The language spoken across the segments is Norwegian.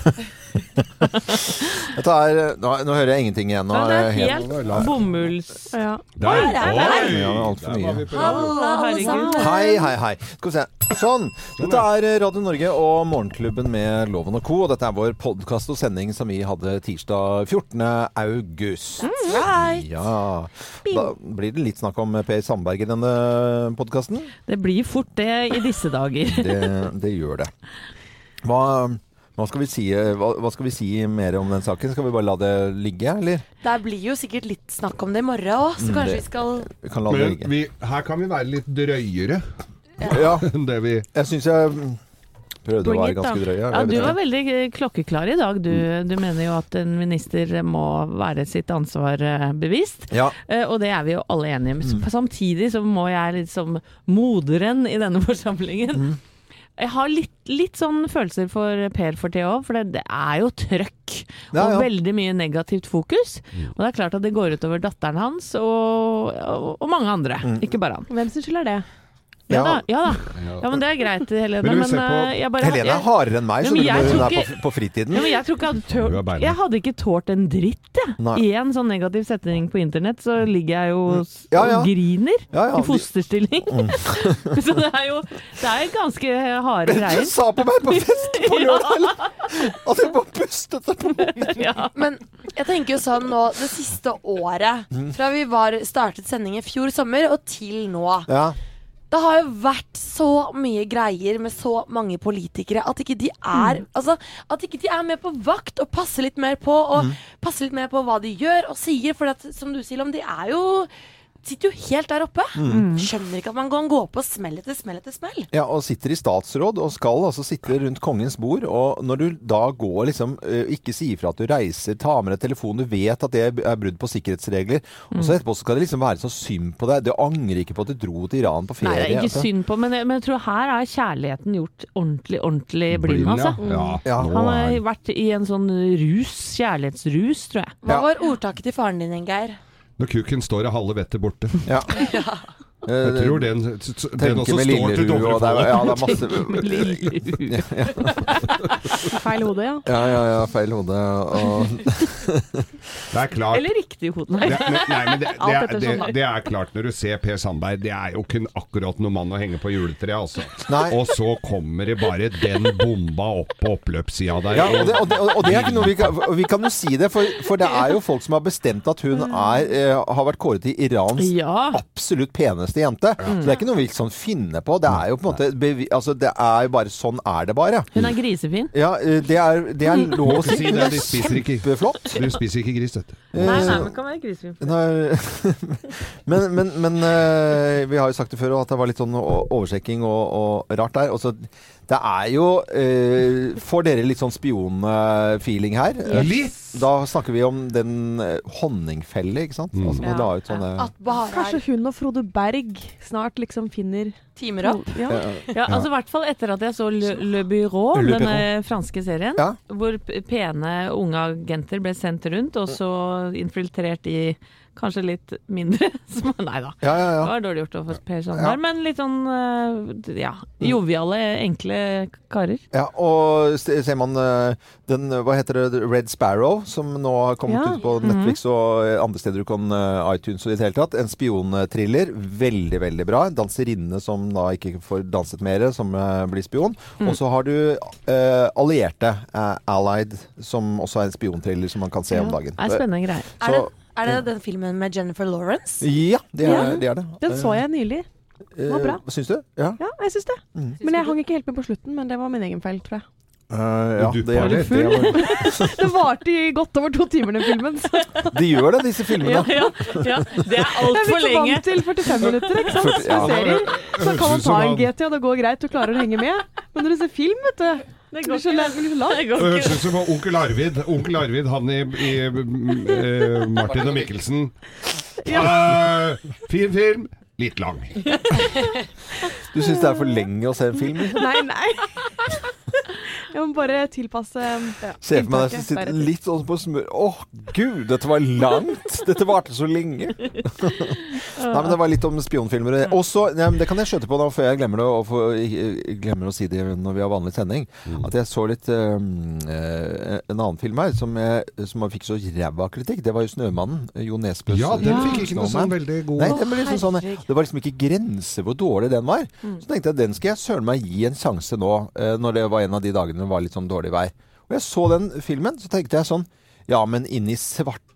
Dette er nå, nå hører jeg ingenting igjen. Nå Ja, det er helt, helt bomulls... Ja. Der. Oi! Ja, alt for mye. Hallo, alle sammen. Hei, hei, hei. Skal vi se. Sånn. Dette er Radio Norge og Morgenklubben med Loven og Co. Og dette er vår podkast og sending som vi hadde tirsdag 14. august. Right. Ja. Da blir det litt snakk om Per Sandberg i denne podkasten. Det blir fort det i disse dager. Det, det gjør det. Hva, hva, skal vi si, hva, hva skal vi si mer om den saken? Skal vi bare la det ligge, eller? Det blir jo sikkert litt snakk om det i morgen òg, så Mm, kanskje det- vi skal Vi kan la det Men ligge. vi, her kan vi være litt drøyere Ja, enn det vi jeg syns jeg prøvde å være it, ganske drøy. Ja, du var veldig klokkeklar i dag. Du, du mener jo at en minister må være sitt ansvar eh, bevisst. Ja, Eh, Og det er vi jo alle enige om. Mm. Samtidig så må jeg litt som moderen i denne forsamlingen Mm. Jeg har litt, litt sånn følelser for Per for tida òg, for det, det er jo trøkk. Ja, Og ja. veldig mye negativt fokus. Og det er klart at det går utover datteren hans og, og, og mange andre. Mm. Ikke bare han. Hvem sin skyld er det? Ja da, Ja. ja da. Ja, men det er greit, Helene. Men Men, eh, jeg bare Helene er hardere enn meg Ja, men når jeg hun er på, på fritiden. ja, men jeg tror ikke jeg hadde Du. Jeg hadde ikke tålt en dritt, jeg. Nei. I en sånn negativ setning på internett så ligger jeg jo Ja, ja. og griner Ja, ja, i fosterstilling. fosterstilling. så det er jo Det er ganske harde Du sa på meg på fest på lørdag at jeg bare pustet på Ja. Men jeg tenker jo sånn nå det siste året, Mm. fra vi var startet sending i fjor sommer og til nå. Ja. Det har jo vært så mye greier med så mange politikere at ikke de er Altså, at ikke de er med på vakt og passer litt mer på Og Mm. passer litt mer på hva de gjør og sier. For at, som du sier, om de er jo Sitter jo helt der oppe. Mm. Skjønner ikke at man kan gå på smell etter smell etter smell. ja, og sitter i statsråd og skal altså sitte rundt kongens bord. Og når du da går liksom eh, ikke sier fra at du reiser, tar med deg telefonen, du vet at det er brudd på sikkerhetsregler, og så etterpå skal det liksom være så synd på deg. Du angrer ikke på at du dro til Iran på Nei, ferie. det er ikke altså. synd på, men jeg, men jeg tror her er kjærligheten gjort ordentlig, ordentlig blind, Blind, altså. ja. Ja. Nå Han har er- vært i en sånn rus, kjærlighetsrus, tror jeg. Hva var ordtaket til faren din, Geir? Når kuken står er halve vettet borte. Ja. Jeg Eh, tror den, den også står til Lillerud Ja, det er, masse ja, det masse Feil hode, ja. Ja, ja, ja, feil hode. Og, Det er klart. Eller riktig hode. Det, men, nei, men det, det, er, det, det er klart når du ser Per Sandberg, det er jo kun akkurat noen mann å henge på juletreet, altså. Nei. Og så kommer det bare den bomba opp på oppløpssida der. ja, og, det, og, det, og det er ikke noe vi kan, vi kan jo si det, for, for det er jo folk som har bestemt at hun er, er har vært kåret til Irans Ja. absolutt peneste jente. Så det er ikke noe vi sånn finner på. Det er jo på en måte bevi, altså, Det er jo bare sånn er det bare. Hun er grisefin. Ja, eh, det er, det er lov å si. Hun er kjempeflott. Du spiser ikke gris, vet du. Nei, nei, Eh, men kan være grisefin. Men men, men eh, vi har jo sagt det før, at det var litt sånn oversjekking og, og rart der. Og så det er jo eh, Får dere litt sånn spionfeeling her? Eh, Litt! Da snakker vi om den eh, honningfelle, ikke sant? Mm. Altså man Ja. la ut sånne At bare Kanskje hun og Frode Berg snart liksom finner timer opp? Ja. Ja, altså i hvert fall etter at jeg så Le, Le Bureau, Le denne franske serien, Ja. hvor pene unge agenter ble sendt rundt, og så infiltrert i kanskje litt mindre Nei da. Ja, ja, Det var dårlig gjort overfor Per Ja. Sandberg, men litt sånn eh, ja, joviale, enkle karer. ja og ser man eh, den, hva heter det, Red Sparrow, som nå har kommet Ja. ut på Netflix og eh, andre steder du kan iTunes og i det hele tatt. En spionthriller. Veldig, veldig bra. En danserinne som da ikke får danset mer, som blir spion. Og så har du eh, Allierte, eh, Allied, som også er en spionthriller som man kan se om dagen. Det er spennende greier. Er det, Så- er det den filmen med Jennifer Lawrence? Ja, det er, Ja. det, er det. Den så jeg nylig. Det var bra. Syns du? Ja. Ja, jeg syns det. Mm. Men jeg hang ikke helt med på slutten, men det var min egen feil, tror jeg. Uh, ja, Du det, er, det. det, var- Det varte i godt over to timer, den filmen. Så de gjør det, disse filmene. Ja, ja, ja. Det er jeg er altfor blitt lenge. vant til 45 minutter, ikke sant? Med serier. Så kan man ta en GT, og det går greit, du klarer å henge med. Men når du ser film, vet du Det. Det Det går ikke. ut som onkel Arvid. Onkel Arvid, han i, i eh, Martin og Mikkelsen. Eh, fin film, litt lang. Du syns det er for lenge å se en film? liksom? Nei, nei. Jeg må bare tilpasse ja, Se for meg deg som sitter litt sånn på smør Å, gud, dette var langt! Dette varte så lenge. Nei, men det var litt om spionfilmer. Også, men det kan jeg skjøte på nå, før jeg glemmer, det, og for, jeg glemmer å si det når vi har vanlig sending. At jeg så litt um, eh, En annen film her som, jeg, som fikk så ræva kritikk. Det var jo 'Snømannen'. Jo Nesbøs Ja, den fikk ikke noe sånn veldig god Nei, den ble liksom sånn, det var liksom ikke grenser hvor dårlig den var. Så tenkte jeg den skal jeg søren meg gi en sjanse nå, eh, når det var en av de dagene det var litt sånn dårlig vær. Og jeg så den filmen, så tenkte jeg sånn ja, men inni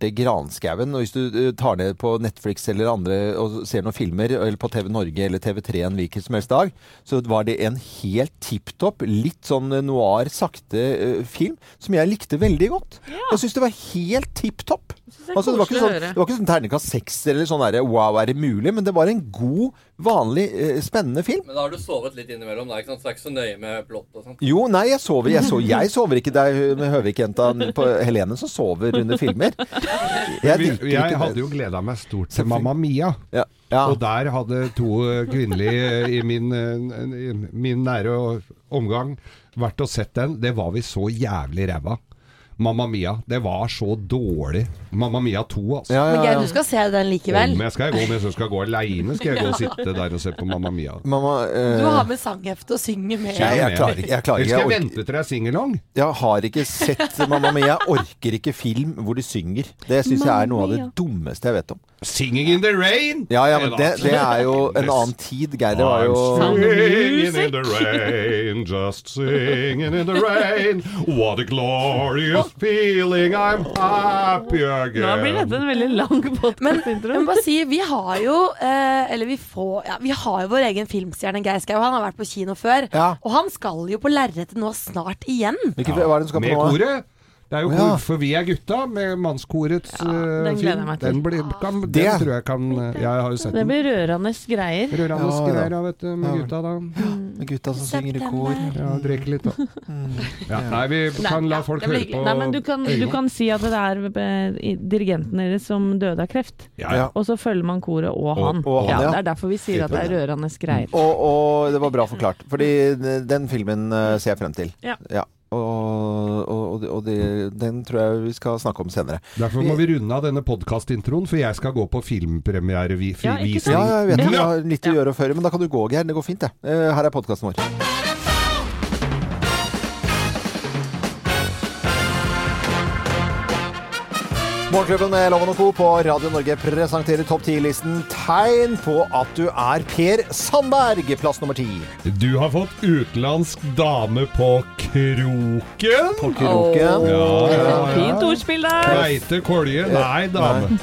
svarte granskauen. Og hvis du eh, tar ned på Netflix eller andre og ser noen filmer, eller på TV Norge eller TV3 en hvilken som helst dag, så var det en helt tipp topp, litt sånn noir, sakte eh, film som jeg likte veldig godt. Jeg syns det var helt tipp topp. det Altså, det, var sånn, det var ikke sånn terningkast seks eller sånn der, wow, er det mulig? Men det var en god, vanlig, eh, spennende film. Men da har du sovet litt innimellom, da, ikke sant? så det er ikke så nøye med plott og sånt. Jo, nei, jeg sover. Jeg, sover, jeg sover ikke. Det er med Høvik-jenta på Helene som sover under filmer. Jeg Vi- Jeg hadde jo gleda meg stort til Mamma Mia. ja. Ja. Og der hadde to eh, kvinnelige i min, eh, i min nære omgang vært og sett den. Det var vi så jævlig ræva. Mamma Mia. Det var så dårlig. Mamma Mia 2, altså. Ja, Men ja, Geir, du skal se den likevel. Om jeg skal gå, med, jeg skal gå aleine, skal jeg gå og sitte der og se på Mamma Mia. Mamma eh, Du har med sanghefte og synger med. Nei, jeg klarer ikke. Jeg, klarer ikke. skal jeg Jeg, vente til det er singalong? jeg har ikke sett Mamma Mia. Jeg orker ikke film hvor de synger. Det syns jeg er noe av det dummeste jeg vet om. Singing in the rain! Ja, ja, men det, det er jo en annen tid, Geir. Det var jo Singing in the rain, just singing in the rain. What a glorious feeling, I'm happy again. Nå blir dette en veldig lang Men podkast-intro. Men bare si, vi har jo eh, Eller vi får ja, Vi har jo vår egen filmstjerne Geir Skau. Han har vært på kino før. Ja. Og han skal jo på lerretet nå snart igjen. Hvilken, Hva er det du skal Med på nå? koret. Det er jo hvorfor ja. for vi er gutta, med mannskorets Ja, eh, den gleder film. jeg meg til. Den, blir, kan, den Det- tror jeg kan Jeg har jo sett Det blir rørende greier. Rørende Ja, ja. greier da, vet du, med Ja. gutta, da. Med gutta som synger i kor. Ja, drikke litt, da. Ja, nei, vi Nei, kan la folk høre på Nei, men du kan, du kan si at det er eh, dirigenten deres som døde av kreft. Ja, ja. Ja. Og så følger man koret og Og- han. og han, ja, ja. det er derfor vi sier at det er rørende greier. Og, og det var bra forklart. Fordi den filmen eh, ser jeg frem til. Ja. Og, og, og, det- den tror jeg vi skal snakke om senere. Derfor må vi runde av denne podkastintroen, for jeg skal gå på filmpremierevisning. Ja? Ja, jeg vet Ja. du har litt å gjøre før, men da kan du gå, Geir. Det går fint, det. Eh, Her er podkasten vår. Morgenklubben med Loven og Co. på Radio Norge presenterer topp 10-listen tegn på at du er Per Sandberg, plass nummer ti. Du har fått utenlandsk dame på kroken. På kroken. Ja, ja, ja. Fint ordspill der! Kveite kolje. Nei, dame.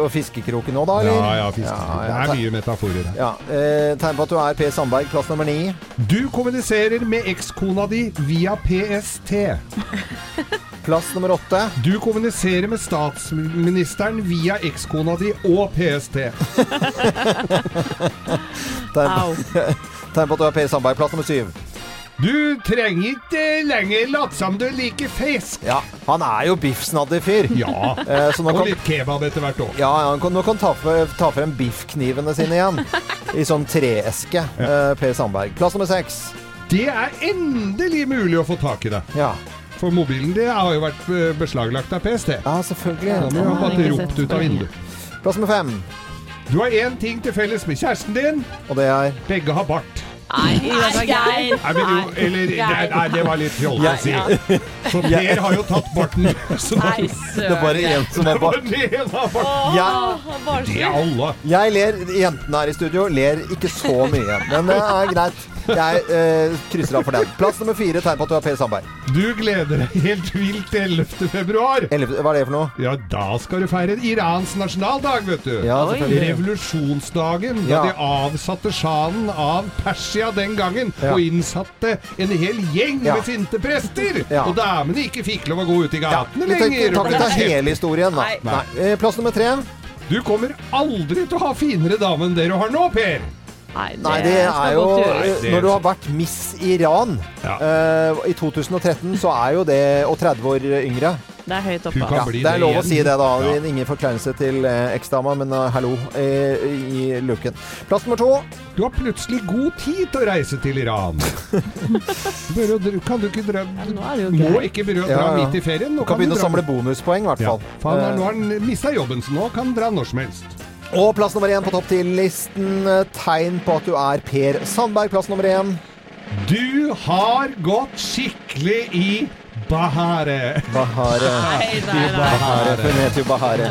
Og fiskekroken òg, da, eller? Ja, ja, fisk. Ja, Det er mye metaforer her. Ja, eh, Tegn på at du er Per Sandberg, plass nummer ni. Du kommuniserer med ekskona di via PST. Plass nummer åtte. Du kommuniserer med statsministeren via ekskona di og PST. Tegn Au. tegn på at du er Per Sandberg, plass nummer syv. Du trenger ikke lenger late som du liker fisk. Ja, han er jo biffsnadderfyr. Ja. Eh, så nå Og kan, litt kebab etter hvert òg. ja, ja, han kan, nå kan ta, ta frem biffknivene sine igjen. I sånn treeske. Eh, per Sandberg. Plass nummer seks. Det er endelig mulig å få tak i det. Ja. For mobilen din har jo vært eh, beslaglagt av PST. ja, selvfølgelig. Da må ha har bare ropt ut av vinduet. Plass nummer fem. Du har én ting til felles med kjæresten din. Og det er Begge har bart. Nei, det. Nei, eller, Geir. nei, det var litt fjollete å si. Så Per har jo tatt barten. Så Nei, Det er bare én som det det har bart. Jeg, Det er alle. jeg ler, jentene her i studio ler ikke så mye. Men det er greit. Jeg eh, krysser av for den. Plass nummer fire. Tegn på at du er Per Sandberg. Du gleder deg helt vilt til 11. februar. Elleve- Hva er det for noe? Ja, da skal du feire Irans nasjonaldag, vet du. Ja, Oi. selvfølgelig. Revolusjonsdagen, da Ja. de avsatte sjahen av Persia den gangen, Ja. og innsatte en hel gjeng Ja. med sinte prester. Ja. Og damene ikke fikk lov å gå ut i Ja, gatene vi tenker, lenger. tar ikke ta hele historien, da. Nei. Nei. Eh, Plass nummer tre. Du kommer aldri til å ha finere dame enn det du har nå, Per. Nei, det, Nei, det er jo Når du har vært Miss Iran Ja. uh, i 2013, så er jo det Og 30 år yngre. Det er høyt oppe. Ja, det er lov å si det, da. Ja. Ingen forkleinelse til eh, eksdama, men uh, hallo uh, i luken. Plass nummer to. Du har plutselig god tid til å reise til Iran. Kan du ikke dra Ja, nå er det jo Må ikke dra Ja, ja. midt i ferien. Du kan, kan begynne å dra- samle bonuspoeng, i hvert ja. fall. Faen, nå har han mista jobben, så nå kan han dra når som helst. Og plass nummer én på topp 10-listen. eh, Tegn på at du er Per Sandberg. Plass nummer én. Du har gått skikkelig i Bahare. Bahare. Nei, nei, nei. Bahare. Hun heter jo Bahare.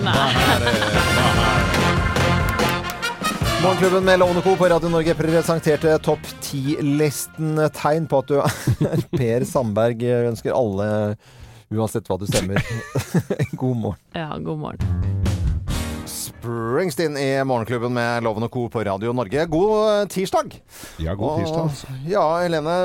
Morgenklubben med Lovende Co. på Radio Norge presenterte topp 10-listen. Tegn på at du er Per Sandberg. Ønsker alle, uansett hva du stemmer, god morgen. Ja, god morgen. Springsteen i Morgenklubben med Loven og Co. på Radio Norge. God eh, tirsdag. Ja, god tirsdag. altså. Og- Ja, Helene,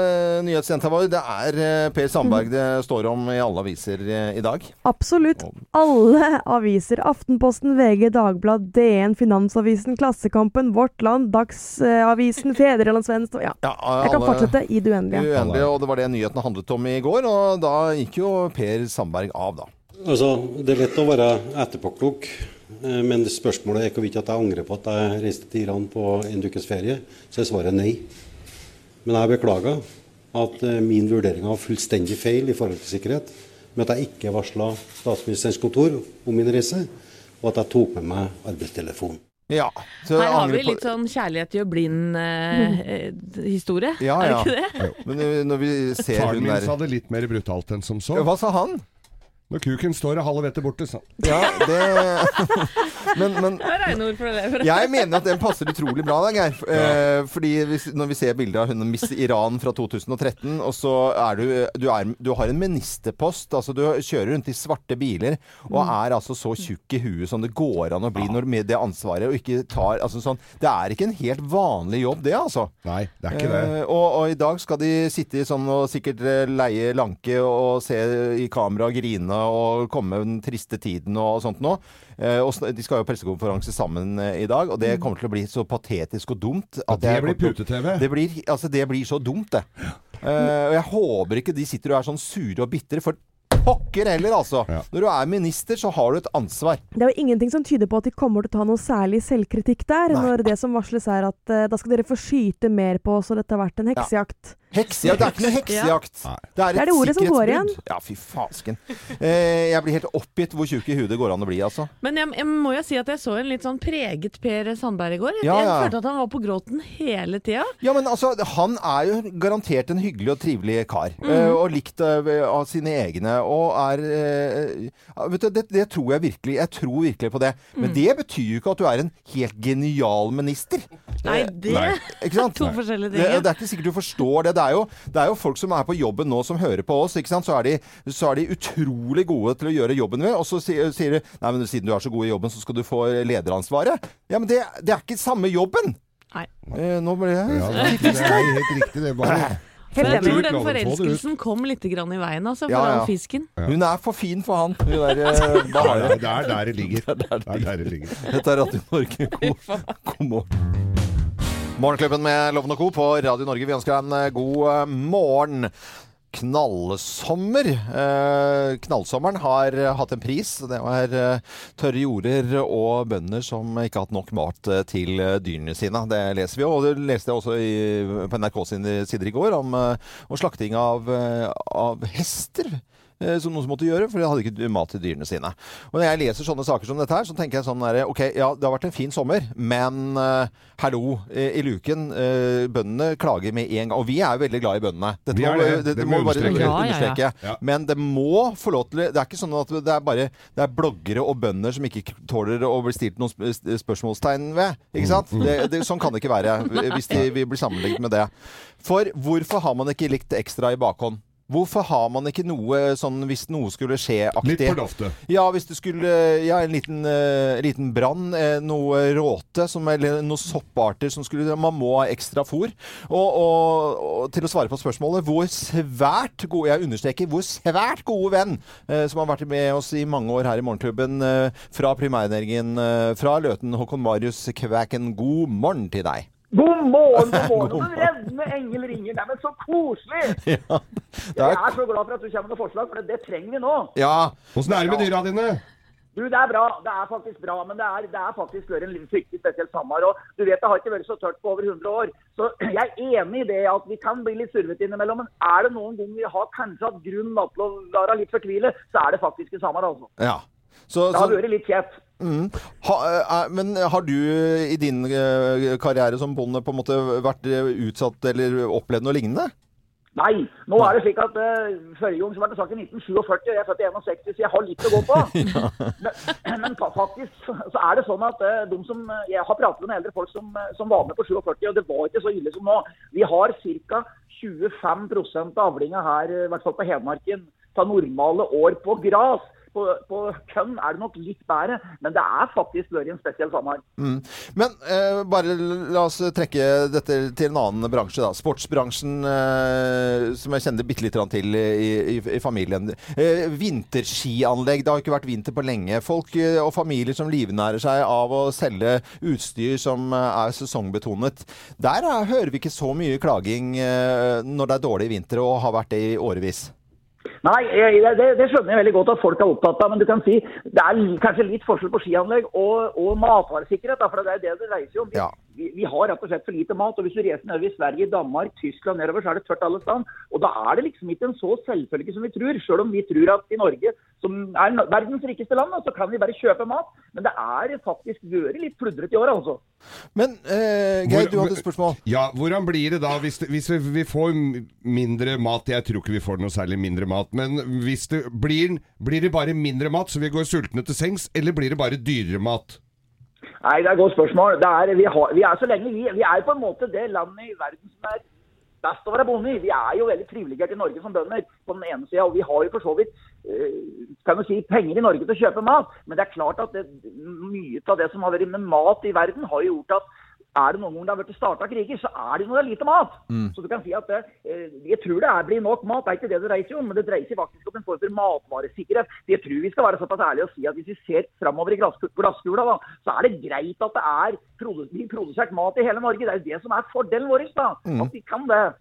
nyhetsjenta vår. Det er eh, Per Sandberg det står om i alle aviser eh, i dag. Absolutt alle aviser. Aftenposten, VG, Dagblad, DN, Finansavisen, Klassekampen, Vårt Land, Dagsavisen, Fedrelandsvennen ja. Ja, Jeg kan fortsette i det uendelige. Uendelig, og det var det nyhetene handlet om i går, og da gikk jo Per Sandberg av, da. Altså, Det er lett å være etterpåklok, eh, men spørsmålet er hvorvidt at jeg angrer på at jeg reiste til Iran på en ukes ferie. Så er svaret nei. Men jeg beklager at eh, min vurdering var fullstendig feil i forhold til sikkerhet, med at jeg ikke varsla Statsministerens kontor om min reise, og at jeg tok med meg arbeidstelefon. Ja. så Her har vi litt sånn kjærlighet gjør blind-historie. Ja, Er det ja. ikke det? Men eh, når vi ser Faren min der sa det litt mer brutalt enn som så. Hva sa han? Når kuken står og halve vettet borte, sånn. Ja, det Men, men jeg mener at den passer utrolig bra, da, Geir. Eh, fordi hvis, når vi ser bildet av hun Miss Iran fra 2013, og så er du du, er, du har en ministerpost. Altså du kjører rundt i svarte biler og er altså så tjukk i huet som det går an å bli når med det ansvaret, og ikke tar altså sånn Det er ikke en helt vanlig jobb, det, altså. Nei, det er ikke det. Eh, og, og i dag skal de sitte sånn og sikkert eh, leie lanke og se i kamera og grine og komme med den triste tiden og sånt nå. Eh, og de skal jo ha pressekonferanse sammen eh, i dag, og det kommer til å bli så patetisk og dumt. At det blir pute-TV. Det blir, altså, det blir så dumt, det. Eh, og jeg håper ikke de sitter og er sånn sure og bitre, for pokker heller, altså. Ja. Når du er minister, så har du et ansvar. Det er jo ingenting som tyder på at de kommer til å ta noe særlig selvkritikk der, Nei. når det som varsles er at uh, da skal dere få skyte mer på oss, og dette har vært en heksejakt. Heksejakt? Det er ikke noe heksejakt. Ja. Det er Det er det ordet som går sikkerhetsbrudd. Ja, fy fasken. Eh, jeg blir helt oppgitt hvor tjukk i huet det går an å bli, altså. Men jeg, jeg må jo si at jeg så en litt sånn preget Per Sandberg i går. Jeg, Ja, ja. jeg følte at han var på gråten hele tida. Ja, men altså, han er jo garantert en hyggelig og trivelig kar. eh, og likt av, av sine egne. Og er eh, Vet du, det, det tror jeg virkelig. Jeg tror virkelig på det. Men det betyr jo ikke at du er en helt genial minister. Nei, Eh, det Nei. Ikke sant? To forskjellige Det, ting. det er ikke sikkert du forstår det. Det er, jo, det er jo folk som er på jobben nå, som hører på oss. Ikke sant? Så, er de, så er de utrolig gode til å gjøre jobben ved. Og så sier, sier de Nei, men siden du er så god i jobben, så skal du få lederansvaret. Ja, men det, det er ikke samme jobben! Nei. Eh, nå ble jeg Ja, det er helt riktig, det. Bare jeg tror den det forelskelsen kom litt grann i veien, altså, for Ja, ja. fisken. Hun er for fin for han. Hun der eh, Ja, ja, det er det. Det er der det ligger. Dette er Radio Norge. God, god morgen. Morgenklubben med Loven og Co. på Radio Norge. Vi ønsker deg en eh, god eh, morgen. Knallsommer. Eh, knallsommeren har eh, hatt en pris. Det var tørre jorder og bønder som ikke har hatt nok mat til dyrene sine. Det leser vi, og det leste jeg også i, på NRK sine sider i går, om, om slakting av, av hester. Eh, Som noen som måtte gjøre, for de hadde ikke mat til dyrene sine. Og når jeg leser sånne saker som dette her, så tenker jeg sånn der, Ok, ja, det har vært en fin sommer, men uh, hallo, i luken. Uh, bøndene klager med en gang. Og vi er jo veldig glad i bøndene. Dette må, det. det, Det det må må bare understreke. Ja, ja, ja. Men det må få lov til Det er ikke sånn at det er bare det er bloggere og bønder som ikke tåler å bli stilt noen sp- spørsmålstegn ved. Ikke sant? Mm. Det, det, sånn kan det ikke være hvis de, vi blir sammenlignet med det. For hvorfor har man ikke likt ekstra i bakhånd? Hvorfor har man ikke noe sånn hvis noe skulle Litt skje-aktig? på loftet. Ja, hvis det skulle Ja, en liten, uh, liten brann, uh, noe råte, som, eller noen sopparter som skulle Man må ha ekstra fôr. Og, og, og til å svare på spørsmålet Vår svært gode Jeg understreker vår svært gode venn, uh, som har vært med oss i mange år her i Morgenklubben, eh, fra primærnæringen eh, fra Løten, Håkon Marius Kvæken. God morgen til deg. God morgen, god morgen. Og reddende engel ringer. Neimen, så koselig! Ja, det Jeg er, er så glad for at du kommer med forslag, for det, det trenger vi nå. ja. Åssen er det med dyra dine? Du, det er bra. Det er faktisk bra, men det er, det er faktisk vært en fryktelig spesiell sommer. Og du vet, det har ikke vært så tørt på over 100 år. Så jeg er enig i det at vi kan bli litt survete innimellom. Men er det noen gang vi har kanskje hatt grunn til å være litt fortvile, så er det faktisk i sommer, altså. ja. Så, Det har vært litt kjeft. Mm. ha, er, men har du i din eh, karriere som bonde på en måte vært eh, utsatt eller opplevd noe lignende? Nei, nå er det slik at uh, forrige gang så ble det sagt i 1947, og jeg er født i 61, så jeg har litt å gå på. Men, men faktisk så er det sånn at uh, de som, eh, jeg har pratet med eldre folk som, eh, som var med på 47, og det var ikke så ille som nå. Vi har ca. 25 av avlinga her, eh, i hvert fall på Hedmarken, av normale år på gras. På, på kønn er det nok litt bedre, men det er faktisk vært en spesiell sommer. Mm. Men eh, bare la oss trekke dette til en annen bransje, da. Sportsbransjen, eh, som jeg kjenner bitte litt til i, i, i familien. Eh, vinterskianlegg. Det har ikke vært vinter på lenge. Folk eh, og familier som livnærer seg av å selge utstyr som eh, er sesongbetonet. Der er, hører vi ikke så mye klaging eh, når det er dårlig vinter, og har vært det i årevis. Nei, det, det skjønner jeg veldig godt at folk er opptatt av. Men du kan si det er kanskje litt forskjell på skianlegg og, og matvaresikkerhet. For det er det det dreier seg om. Vi, Ja. vi, vi har rett og slett for lite mat. og Hvis du reiser nedover i Sverige, Danmark, Tyskland nedover, så er det tørt alle steder. Og da er det liksom ikke en så selvfølge som vi tror. Selv om vi tror at i Norge, som er verdens rikeste land, så kan vi bare kjøpe mat. Men det er faktisk vært litt pludrete i år, altså. Men eh, Geir, Hvor- du hadde et spørsmål. Ja, hvordan blir det da hvis, det, hvis vi, vi får mindre mat? Jeg tror ikke vi får noe særlig mindre mat. Men hvis det blir, blir det bare mindre mat, så vi går sultne til sengs, eller blir det bare dyrere mat? Nei, det er et godt spørsmål. Det er, vi, har, vi er så lenge vi, vi er på en måte det landet i verden som er best å være bonde i. Vi er jo veldig privilegerte i Norge som bønder på den ene sida, og vi har jo for så vidt eh, kan du si, penger i Norge til å kjøpe mat. Men det er klart at det, mye av det som har vært med mat i verden, har gjort at er det noen ganger det har vært starta kriger, så er det når det er lite mat. Så du kan si at det, eh, Jeg tror det er blir nok mat, det er ikke det det dreier seg om, men det dreier seg faktisk om en form for matvaresikkerhet. Jeg tror vi skal være såpass ærlige og si at hvis vi ser framover i glass- glasskula, da, så er det greit at det er produsert mat i hele Norge. Det er jo det som er fordelen vår. da, At vi kan det.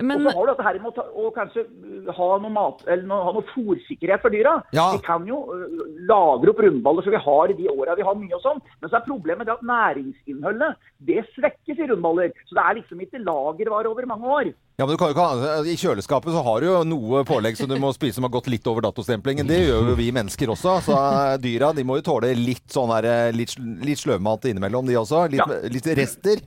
Men og så har du dette her med å, kanskje uh, ha noe mat, eller noe, ha noe fôrsikkerhet for dyra. Ja. Vi kan jo uh, lagre opp rundballer så vi har i de åra vi har mye og sånn. Men så er problemet det at næringsinnholdet det svekkes i rundballer. Så det er liksom ikke lagervare over mange år. Ja, men du kan jo ikke ha, I kjøleskapet så har du jo noe pålegg som du må spise som har gått litt over datostemplingen. Det gjør jo vi mennesker også. Så eh, dyra de må jo tåle litt sånn her, litt, litt sløvmat innimellom, de også. Litt, Ja. litt rester.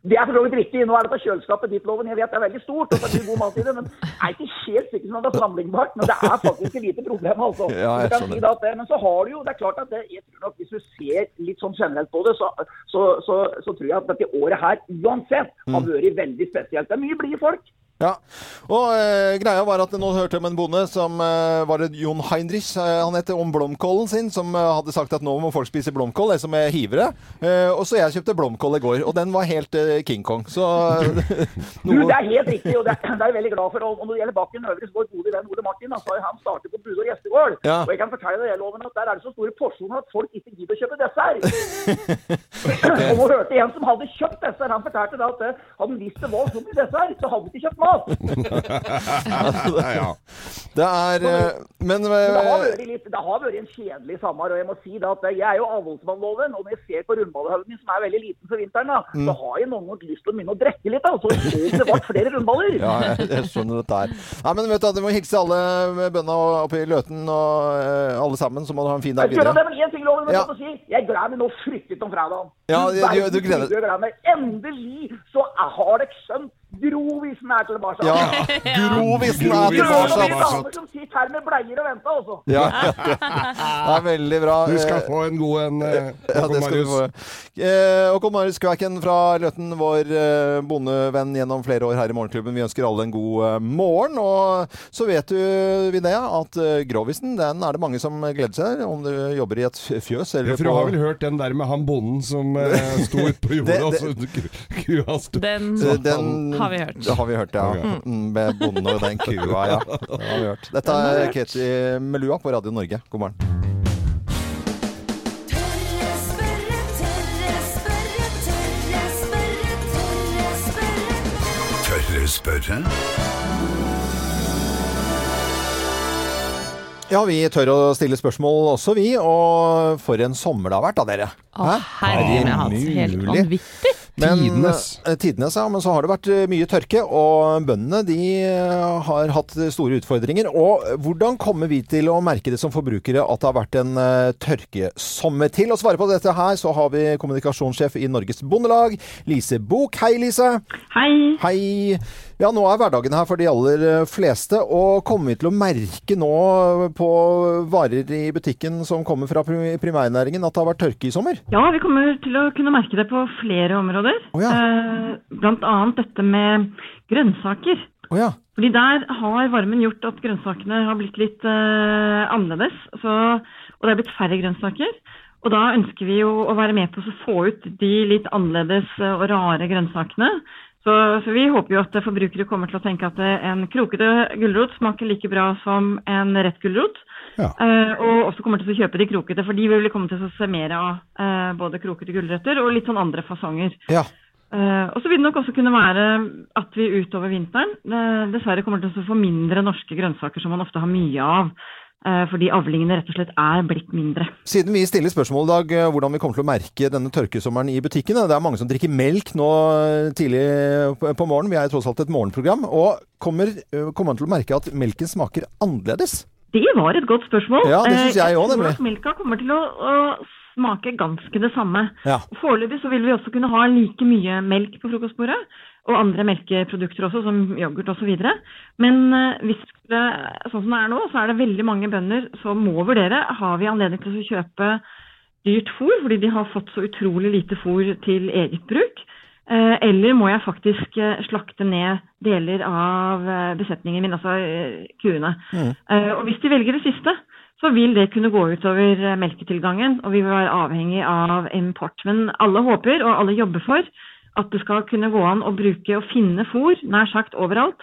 Det er for så vidt riktig. Nå er dette kjøleskapet ditt, Loven. Jeg vet det er veldig stort, og det mye god mat i det, men jeg er ikke helt sikker som om det er sammenlignbart. Men det er faktisk et lite problem, altså. Ja, si det at det, men så har du jo, det er klart at det, jeg tror nok hvis du ser litt sånn generelt på det, så, så, så, så tror jeg at dette året her uansett Mm. har vært veldig spesielt. Det er mye blide folk. Ja. Og eh, greia var at nå hørte jeg om en bonde som eh, var det Jon Heinrich, eh, han heter, om blomkålen sin, som eh, hadde sagt at nå må folk spise blomkål, det som er hivere. Eh, og så jeg kjøpte blomkål i går, og den var helt eh, King Kong. Så Du, det er helt riktig, og det, det er jeg veldig glad for. Og når det gjelder Bakken Øvre, så går gode venn Ole Martin. han sa jo han startet på Budår gjestegård. Ja. Og jeg kan fortelle deg, Loven, at der er det så store porsjoner at folk ikke gidder å kjøpe dessert. Og nå hørte jeg en som hadde kjøpt dessert. Han fortalte da at hadde han visst det var så mye dessert, så hadde han ikke kjøpt mat. ja. det er eh, Men Men det har eh, vært, litt, det har vært en kjedelig sommer, og jeg må si at jeg er jo avholdsmannloven, og når jeg ser på rundballhaugen min, som er veldig liten for vinteren, da, Mm. så har jeg noen ganger lyst til å begynne å drikke litt, da, så det ble flere rundballer. ja, jeg, jeg skjønner dette her. Nei, men vet du, Du må hilse alle bøndene oppe i Løten og eh, alle sammen, så må du ha en fin dag Jeg videre. det, men en ting loven Ja. si. Jeg gleder meg nå fryktelig om fredagen. Ja, Du du- du- gleder- jeg meg. Endelig så har dere skjønt Grovisen er tilbake. Ja, Grovisen er tilbake. er damer som sitter her med bleier og venter, altså. Ja, det er veldig bra. Du skal Eh, få en god en, eh, Ja, Håkon det Marius. få. Eh, Håkon Marius Kvæken fra Løten, vår eh, bondevenn gjennom flere år her i Morgenklubben. Vi ønsker alle en god eh, morgen. Og så vet du, Linnea, at eh, Grovisen den er det mange som gleder seg til, om du jobber i et fjøs eller Ja, for du har vel hørt den der med han bonden som eh, sto ute på jorda, og så kua sto Den Eh, den har vi hørt. Det har vi hørt, ja. Mm, med bonden og den kua, ja. Det har vi hørt. Dette er Ketchy med lua på Radio Norge. God morgen. Tørre spørre, tørre spørre, tørre spørre, Tørre spørre? Ja, vi tør å stille spørsmål også, vi. Og for en sommer det har vært da, dere. Å, herre min hatt. Helt vanvittig. Men, Tidenes. eh, Tidenes, ja. Men så har det vært eh, mye tørke, og bøndene de eh, har hatt store utfordringer. Og hvordan kommer vi til å merke det som forbrukere at det har vært en tørkesommer? Til å svare på dette her, så har vi kommunikasjonssjef i Norges Bondelag, Lise Bok. Hei, Lise. Hei. Hei. Ja, nå er hverdagen her for de aller eh, fleste, og kommer vi til å merke nå på varer i butikken som kommer fra primærnæringen at det har vært tørke i sommer? Ja, vi kommer til å kunne merke det på flere områder. Eh, blant annet dette med grønnsaker. Fordi der har varmen gjort at grønnsakene har blitt litt uh, annerledes. Så, og det er blitt færre grønnsaker. Og da ønsker vi jo å være med på å få ut de litt annerledes eh, og rare grønnsakene. Så, så vi håper jo at forbrukere kommer til å tenke at en krokete gulrot smaker like bra som en rett gulrot. Eh, og også kommer til å kjøpe de krokete, for de vil komme til å se mer av eh, både krokete gulrøtter og litt sånn andre fasonger. Ja. Eh, og så vil det nok også kunne være at vi utover vinteren dessverre kommer til å få mindre norske grønnsaker som man ofte har mye av. eh, fordi avlingene rett og slett er blitt mindre. Siden vi stiller spørsmål i dag eh, hvordan vi kommer til å merke denne tørkesommeren i butikkene. Det er mange som drikker melk nå eh, tidlig på morgenen. Vi er tross alt et morgenprogram. Og kommer, kommer man til å merke at melken smaker annerledes? Det var et godt spørsmål. Ja, det synes jeg også, nemlig. Melka kommer til å, å smake ganske det samme. Ja. Foreløpig så vil vi også kunne ha like mye melk på frokostbordet, og andre melkeprodukter også, som yoghurt osv. Men eh, hvis det, sånn som det er nå, så er det veldig mange bønder som må vurdere har vi anledning til å kjøpe dyrt fôr, fordi de har fått så utrolig lite fôr til eget bruk. Eh, Eller må jeg faktisk eh, slakte ned deler av besetningen min, altså kuene. Mm. Og hvis de velger det siste, så vil det kunne gå utover melketilgangen, og vi vil være avhengig av import. Men alle håper, og alle jobber for, at det skal kunne gå an å bruke og finne fôr nær sagt overalt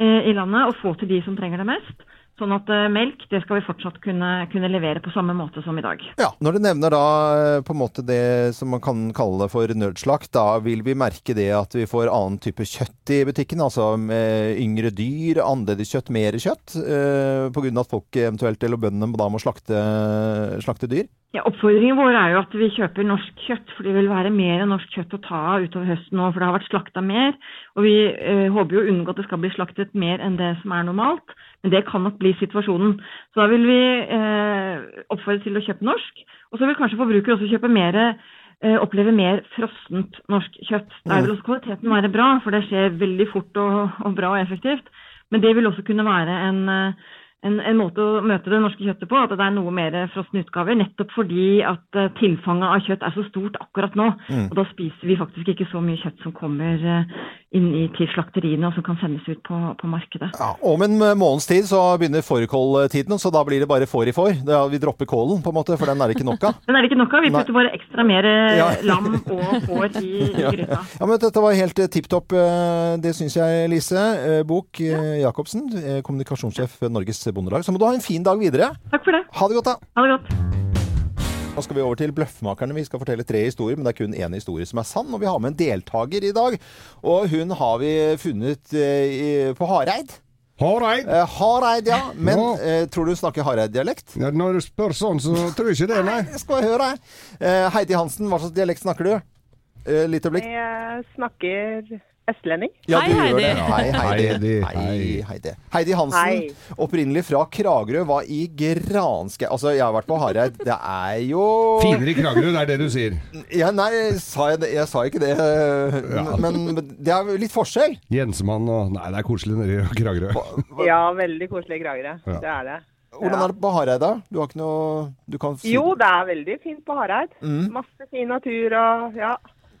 eh, i landet, og få til de som trenger det mest. Sånn at eh, melk det skal vi fortsatt kunne, kunne levere på samme måte som i dag. Ja, Når du nevner da eh, på en måte det som man kan kalle for nødslakt, da vil vi merke det at vi får annen type kjøtt i butikken? Altså med yngre dyr, annerledes kjøtt, mer kjøtt? Eh, av at folk eventuelt, eller bøndene, da må slakte, slakte dyr? Ja, Oppfordringen vår er jo at vi kjøper norsk kjøtt, for det vil være mer norsk kjøtt å ta av utover høsten nå, for det har vært slakta mer. Og vi eh, håper jo å unngå at det skal bli slaktet mer enn det som er normalt, men det kan nok bli situasjonen. Så da vil vi eh, oppfordre til å kjøpe norsk, og så vil kanskje forbrukere også kjøpe mer eh, oppleve mer frossent norsk kjøtt. Der vil også kvaliteten være bra, for det skjer veldig fort og, og bra og effektivt. Men det vil også kunne være en, eh, en, en måte å møte det norske kjøttet på, at det er noe mer frosne utgaver. Nettopp fordi at eh, tilfanget av kjøtt er så stort akkurat nå. Mm. Og da spiser vi faktisk ikke så mye kjøtt som kommer eh, inn i, til slakteriene og som kan sendes ut på, på markedet. Om en måneds tid så begynner fårikåltiden, så da blir det bare får i får. Vi dropper kålen, på en måte, for den er det ikke nok av. Den er det ikke nok av. Vi putter bare ekstra mer eh, Ja. lam og får i, i Ja. gryta. ja, men Dette var helt eh, tipp topp. eh, Det syns jeg, Lise. Eh, Bok ja. Jacobsen, eh, kommunikasjonssjef Norges Bondelag. Så må du ha en fin dag videre. Takk for det. Ha det godt, da. Ha det godt. Nå skal vi over til Bløffmakerne. Vi skal fortelle tre historier, men det er kun én historie som er sann. Og vi har med en deltaker i dag. Og hun har vi funnet eh, på Hareid. Hareid? Eh, Hareid, ja. Men Ja. eh, tror du hun snakker Hareid-dialekt? Ja, når du spør sånn, så tror jeg ikke det, nei. nei skal jeg høre. Eh, Heidi Hansen, hva slags dialekt snakker du? Eh, litt øyeblikk. Jeg snakker østlending. Ja, du gjør det. Hei, Heidi. Heidi. Hei, Heidi. Heidi Hansen, Hei. opprinnelig fra Kragerø, var i Granske... Altså, jeg har vært på Hareid. Det er jo Finere i Kragerø, det er det du sier. Ja, nei, sa jeg, det? jeg sa ikke det. Men det er litt forskjell. Jensemann og Nei, det er koselig nede i Kragerø. Ja, veldig koselig i Kragerø. Ja. Det er det. Hvordan er det på Hareid, da? Du har ikke noe du kan si Jo, det er veldig fint på Hareid. Mm. Masse fin natur og ja.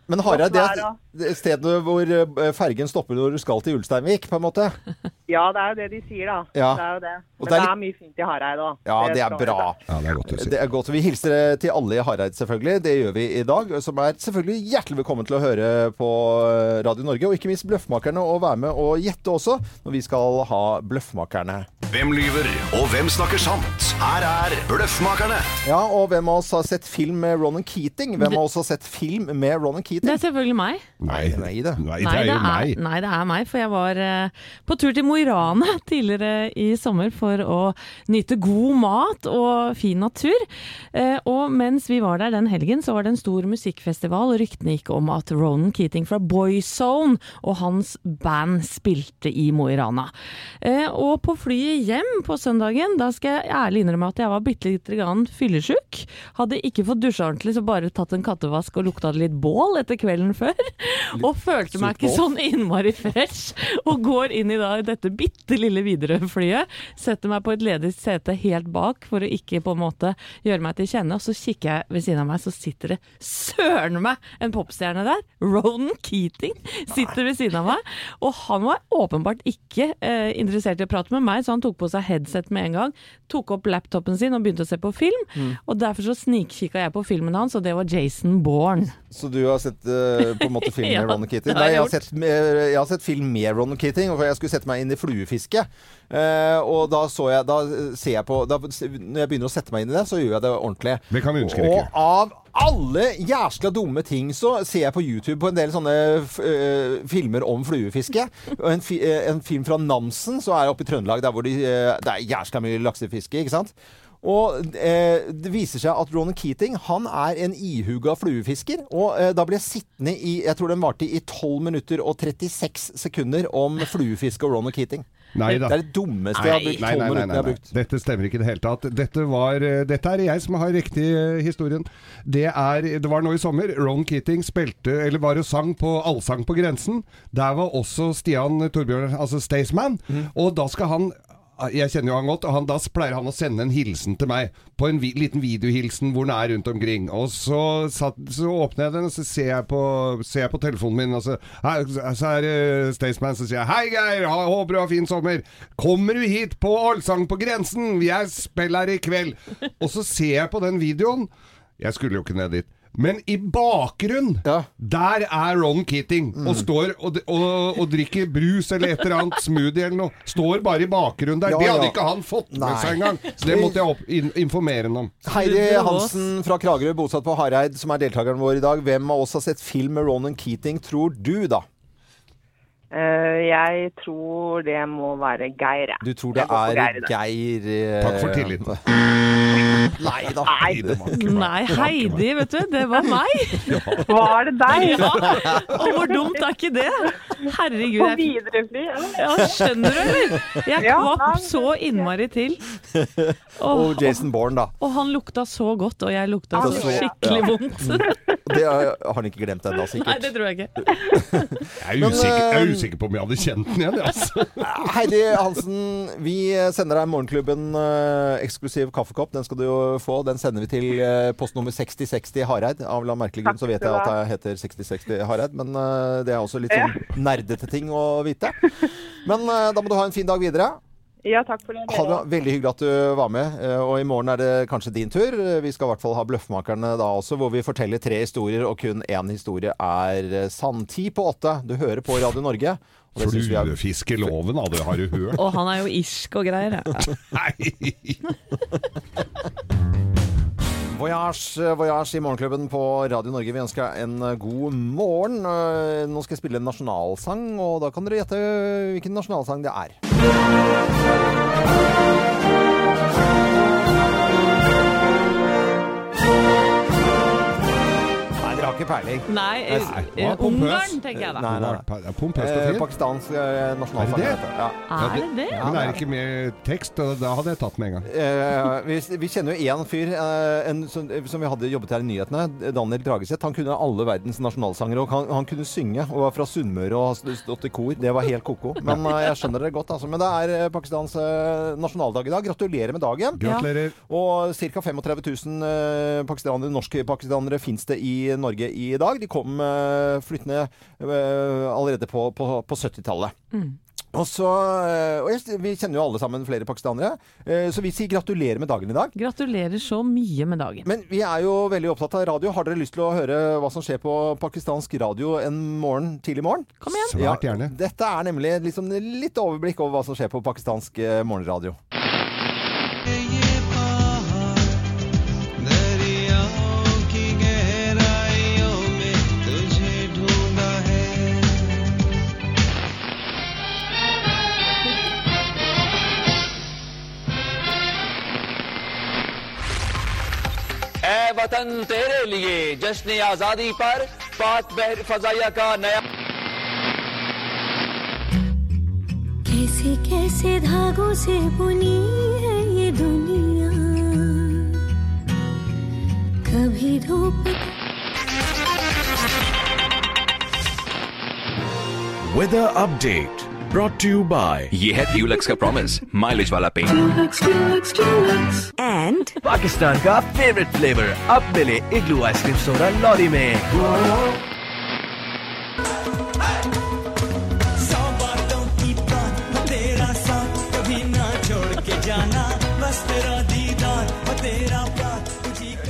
Men Hareid, det er er stedet hvor eh, fergen stopper når du skal til Ulsteinvik, på en måte. Ja, det er jo det de sier, da. Ja. Det er jo det. Men det det er er, mye fint i Hareid òg. Ja, det er bra. Ja, det er godt å si. Det er godt. Vi hilser til alle i Hareid, selvfølgelig. Det gjør vi i dag. Som er selvfølgelig hjertelig velkommen til å høre på Radio Norge. Og ikke minst Bløffmakerne, og være med og gjette også, når vi skal ha Bløffmakerne. Hvem lyver, og hvem snakker sant? Her er Bløffmakerne. Ja, og hvem av oss har sett film med Ronan Keating? Hvem av oss har sett film med Ronan Keating? Det er selvfølgelig meg. Nei, nei, det. Nei, det er jo meg. nei, det er meg, for jeg var eh, på tur til Mo i Rana tidligere i sommer for å nyte god mat og fin natur. Eh, og mens vi var der den helgen, så var det en stor musikkfestival, og ryktene gikk om at Ronan Keating fra Boyzone og hans band spilte i Mo i Rana. Eh, og på flyet hjem på søndagen, da skal jeg ærlig innrømme at jeg var bitte lite grann fyllesyk. Hadde ikke fått dusja ordentlig, så bare tatt en kattevask og lukta litt bål etter kvelden før. Og følte meg ikke sånn innmari fresh. Og går inn i da dette bitte lille Widerøe-flyet, setter meg på et ledig sete helt bak for å ikke på en måte gjøre meg til kjenne, og så kikker jeg ved siden av meg, så sitter det søren meg en popstjerne der. Ronan Keating sitter ved siden av meg, og han var åpenbart ikke eh, interessert i å prate med meg, så han tok på seg headset med en gang, tok opp laptopen sin og begynte å se på film, Mm. og derfor så snikkikka jeg på filmen hans, og det var Jason Bourne. Så du har sett eh, på en måte film med Ja, Ron Keating? Nei, jeg har, sett, jeg har sett film med Ron Keating, for jeg skulle sette meg inn i fluefiske. Uh, og da så jeg Da ser jeg på da, Når jeg begynner å sette meg inn i det, så gjør jeg det ordentlig. Det kan vi understreke. Og av alle jæskla dumme ting så ser jeg på YouTube på en del sånne f eh, filmer om fluefiske. Og en, fi eh, en film fra Namsen, så er jeg oppe i Trøndelag, der hvor de, eh, det er jæskla mye laksefiske, ikke sant? Og eh, det viser seg at Ronan Keating han er en ihuga fluefisker. Og eh, da ble jeg sittende i jeg tror den varte i 12 minutter og 36 sekunder om fluefiske og Ronan Keating. Nei da. Det er det dummeste jeg har brukt. 12 nei, nei, nei, nei. Dette stemmer ikke i det hele tatt. Dette, var, eh, dette er jeg som har riktig eh, historien. Det, er, det var nå i sommer. Ron Keating spilte, eller var og sang på Allsang på grensen. Der var også Stian Torbjørn, altså Staysman. Mm. Og da skal han jeg kjenner jo han godt, og han, da pleier han å sende en hilsen til meg. På en vi, liten videohilsen hvor han er rundt omkring. Og så, satt, så åpner jeg den, og så ser jeg på, ser jeg på telefonen min, og så, her, så er det Staysman som sier Hei, Geir! ha- Håper du har fin sommer. Kommer du hit på Allsang på grensen? Er spiller i kveld. Og så ser jeg på den videoen. Jeg skulle jo ikke ned dit. Men i bakgrunn, der er Ron Keating og står og, og, og drikker brus eller et eller annet smoothie eller noe. Står bare i bakgrunnen der. Ja, det hadde ja. ikke han fått med seg engang. Så det måtte jeg opp, in, informere ham om. Heidi Hansen fra Kragerø, bosatt på Hareid, som er deltakeren vår i dag. Hvem av oss har sett film med Ronan Keating, tror du, da? Uh, jeg tror det må være Geir, jeg. Du tror det er Geir. Geir eh, Takk for tilliten. Nei da. Nei, Heidi, vet du, det var meg! Var det deg? Ja. Og hvor dumt er ikke det? Herregud. På jeg- Widerøe-fly. Ja, skjønner du, eller? Jeg kvapp så innmari til. Og Jason Bourne, da. Og han lukta så godt, og jeg lukta så så- skikkelig ja. vondt. Det har han ikke glemt ennå, Nei, det tror jeg ikke. Jeg er, usikker, jeg er eh, usikker på om jeg hadde kjent den igjen. Altså. Heidi Hansen, vi sender deg Morgenklubben eh, eksklusiv kaffekopp. Den skal du jo få. Den sender vi til eh, postnummer 6060 Hareid. Av la merkelig grunn så vet jeg at det heter 6060 Hareid, men eh, det er også litt sånn nerdete ting å vite. Men eh, da må du ha en fin dag videre. Ja, takk for det. Ha det Veldig hyggelig at du var med. eh, Og i morgen er det kanskje din tur. Eh, Vi skal i hvert fall ha Bløffmakerne da også, hvor vi forteller tre historier, og kun én historie er eh, sann. Ti på åtte. Du hører på Radio Norge. det Fluefiskeloven, hadde, har du hørt? Og han er jo irsk og greier. Ja. Voyage, eh, Voyage i Morgenklubben på Radio Norge. Vi ønsker en eh, god morgen. Eh, Nå skal jeg spille en nasjonalsang, og da kan dere gjette hvilken nasjonalsang det er. Ikke peiling. Nei, Nei, eh. Ungarn, tenker jeg da. Nei, nei, nei. Pakistansk eh, nasjonalsang. Er det det? Ja. Er det det? Men det er ikke med tekst, og da hadde jeg tatt med en gang. Eh, vi, vi kjenner jo én fyr eh, en, som, som vi hadde jobbet her i nyhetene, Daniel Drageseth. Han kunne alle verdens nasjonalsanger, og han, han kunne synge. Og var fra Sunnmøre og har stått i kor. Det var helt ko-ko. Men eh, jeg skjønner det godt, altså. Men det er eh, Pakistans eh, nasjonaldag i dag. Gratulerer med dagen. Gratulerer. Og ca. 35 000 eh, pakistanere, norske pakistanere fins det i Norge i dag. De kom eh, flyttende eh, allerede på, på, på 70-tallet. Mm. Og så, eh, og jeg, Vi kjenner jo alle sammen flere pakistanere, så vi sier gratulerer med dagen i dag. Gratulerer så mye med dagen. Men vi er jo veldig opptatt av radio. Har dere lyst til å høre hva som skjer på pakistansk radio en morgen tidlig morgen? Kom igjen. Svært gjerne. Dette er nemlig liksom litt overblikk over hva som skjer på pakistansk morgenradio. वतन तेरे लिए जश्न आज़ादी पर पाक बहर फजाया का नया कैसे कैसे धागों से बुनी है ये दुनिया? कभी धूप weather update brought to you by ये है ड्यूलक्स का प्रॉमिस माइलेज वाला पेन एंड पाकिस्तान का फेवरेट फ्लेवर अब मिले Igloo ice cream soda lorry में.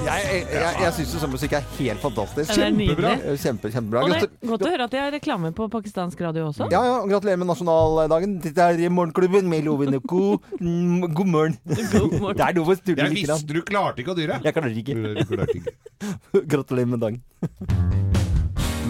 Jeg, jeg, jeg, jeg syns sånn musikk er helt fantastisk. Kjempebra det er nydelig. Eh, Kjempe, kjempebra. Og det Gratu- er godt å høre at de har reklame på pakistansk radio også. Ja, ja, Gratulerer med nasjonaldagen. Dette er Morgenklubben med Loven og Co. Mm, God morgen. Det er lov å tulle Jeg visste du klarte ikke å dyre. Jeg klarer ikke. Du klarte ikke. Gratulerer med dagen.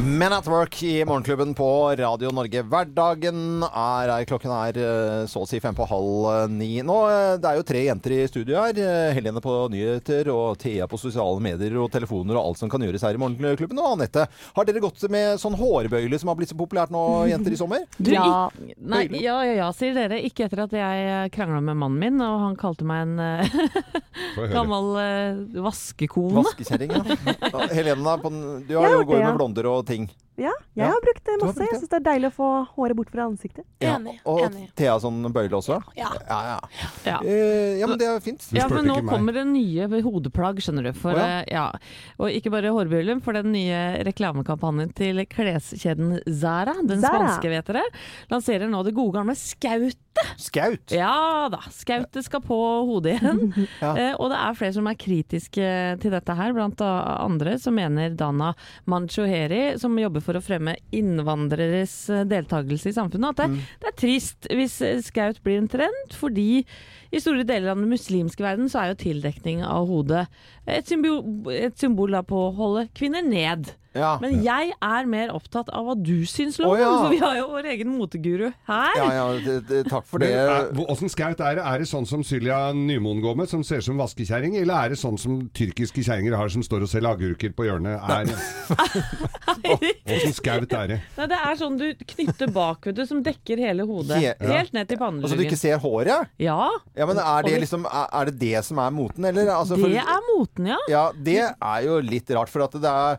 Men at work i Morgenklubben på Radio Norge. Hverdagen er Klokken er eh, så å si fem på halv eh, ni nå. eh, Det er jo tre jenter i studio her. Helene på nyheter og Thea på sosiale medier og telefoner og alt som kan gjøres her i Morgenklubben. Og Anette, har dere gått med sånn hårbøyle som har blitt så populært nå, jenter, i sommer? Du, ja. nei, ja, ja, ja, sier dere. Ikke etter at jeg krangla med mannen min, og han kalte meg en gammel vaskekone. Vaskekjerring, ja. Den- du har jo gått med blonder og ting. Ja, jeg Ja. har brukt det masse. brukt Jeg syns det er deilig å få håret bort fra ansiktet. Ja, og Thea sånn bøyle også? Ja. Ja, ja. Ja. Eh, ja men det er fint. Ja, men nå kommer det nye hodeplagg, skjønner du. For, oh, ja. eh, ja. Og ikke bare hårbøylen, for den nye reklamekampanjen til kleskjeden Zara, den Zara. spanske, vet dere, lanserer nå det gode gamle skautet. Skaut? Ja da. Skautet skal på hodet igjen. Ja. eh, og det er flere som er kritiske til dette her, blant andre som mener Dana Manchoheri, som jobber for å fremme innvandreres eh, deltakelse i samfunnet, at det, Mm. det er trist hvis eh, skaut blir en trend, fordi i store deler av den muslimske verden så er jo tildekning av hodet et symbol, et symbol da på å holde kvinner ned. Ja. Men jeg er mer opptatt av hva du syns, Loven. Oh, ja. Så vi har jo vår egen moteguru her. Ja, ja, det, det, takk for det. er- Åssen skaut er det? Er det sånn som Sylja Nymoen går med, som ser ut som vaskekjerring? Eller er det sånn som tyrkiske kjerringer har, som står og selger agurker på hjørnet? Er- Åssen skaut er det? Nei, det er sånn du knytter bak, vet du, som dekker hele hodet. He- ja. Helt ned til Altså du ikke ser håret? Ja. Ja, men er det liksom Er det det som er moten, eller? Altså, for- Det er moten, ja. Ja, det er jo litt rart, for at det er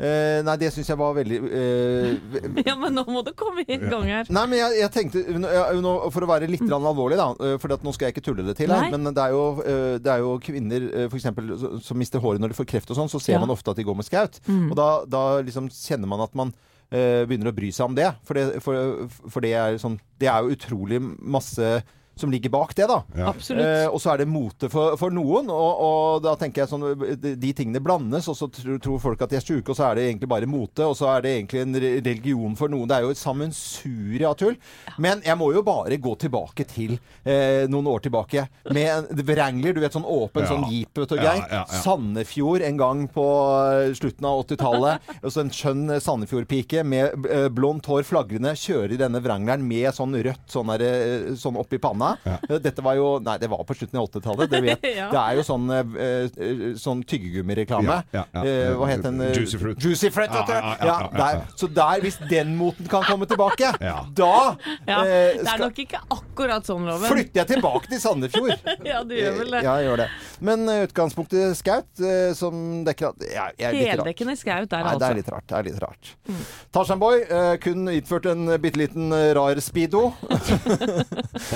Uh, Nei, det syns jeg var veldig uh, Ja, men nå må du komme i gang her. Nei, men jeg, jeg tenkte nå, For å være litt mm. alvorlig, da. For nå skal jeg ikke tulle det til her. Men det er jo, uh, det er jo kvinner eh, for eksempel, som mister håret når de får kreft og sånn. Så ser Ja. man ofte at de går med skaut. Mm. Og da, da liksom kjenner man at man eh, begynner å bry seg om det. For det, for, for det er sånn Det er jo utrolig masse som ligger bak det, da. Absolutt. Eh, og så er det mote for, for noen, og, og da tenker jeg sånn de, de tingene blandes, og så tror, tror folk at de er sjuke, og så er det egentlig bare mote, og så er det egentlig en religion for noen. Det er jo et sammensurium av tull. Men jeg må jo bare gå tilbake til eh, noen år tilbake med en Wrangler, du vet sånn åpen Ja. sånn jeep og greier. Ja, ja, ja. Sandefjord en gang på eh, slutten av 80-tallet. Og så en skjønn eh, Sandefjordpike med eh, blondt hår flagrende kjører i denne Wrangleren med sånn rødt sånn, der, sånn oppi panna. Eh, Dette var jo Nei, det var på slutten av 80-tallet. Det, Ja. det er jo sånn, eh, eh, sånn tyggegummireklame. Ja, ja, ja. Eh, hva het den? Juicy Fruit. Juicy Fruit, vet du. Ja, ja, ja, Ja, ja, ja, der. Så der, hvis den moten kan komme tilbake, Ja. da Ja, det er nok ikke akkurat sånn, Loven. flytter jeg tilbake til Sandefjord. ja, du gjør vel det. Ja, jeg gjør det. Men utgangspunktet skaut, som dekker at ja. Heldekkende skaut der, Nei, det altså. er litt rart. Det er litt rart. Mm. Boy eh, kun utført en bitte liten rar speedo.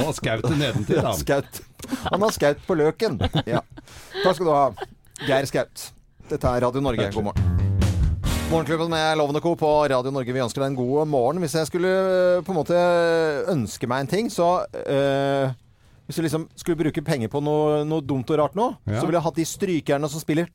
Og skautet nedentil, da. Skaut. Han har skaut på løken. Ja. Takk skal du ha, Geir Skaut. Dette er Radio Norge. God morgen. Morgenklubben med Lovende Co. på Radio Norge. Vi ønsker deg en god morgen. Hvis jeg skulle eh, på en måte ønske meg en ting, så øh, hvis jeg liksom skulle bruke penger på noe, noe dumt og rart nå, Ja. så ville jeg hatt de strykerne som spiller,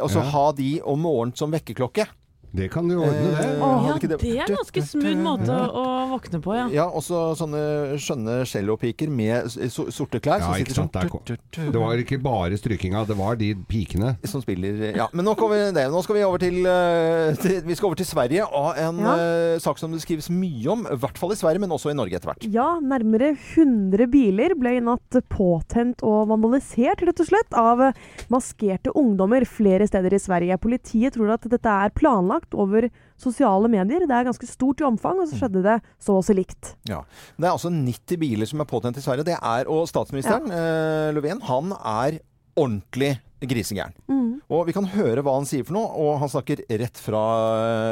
Og så Ja. ha de om morgenen som vekkerklokke. Det kan du ordne, det. Eh, Ja, det er en ganske smooth måte å, å våkne på, ja. Ja, også sånne skjønne cellopiker med so- sorte klær. Ja, ikke sitter sant. Sånn. Det var ikke bare strykinga, det var de pikene. som spiller Ja, men nå kommer det. Nå skal vi over til, eh, til Vi skal over til Sverige og en Ja. uh, sak som det skrives mye om. I hvert fall i Sverige, men også i Norge etter hvert. Ja, nærmere 100 biler ble i natt påtent og vandalisert, rett og slett, av eh, maskerte ungdommer flere steder i Sverige. Politiet tror at dette er planlagt over sosiale medier. Det er ganske stort i omfang, og så skjedde det så også likt. Ja. Det er altså 90 biler som er påtent i Sverige. Det er, og statsministeren, eh, Löfven, han er ordentlig grisegæren. Mm. Og vi kan høre hva han sier for noe, og han snakker rett fra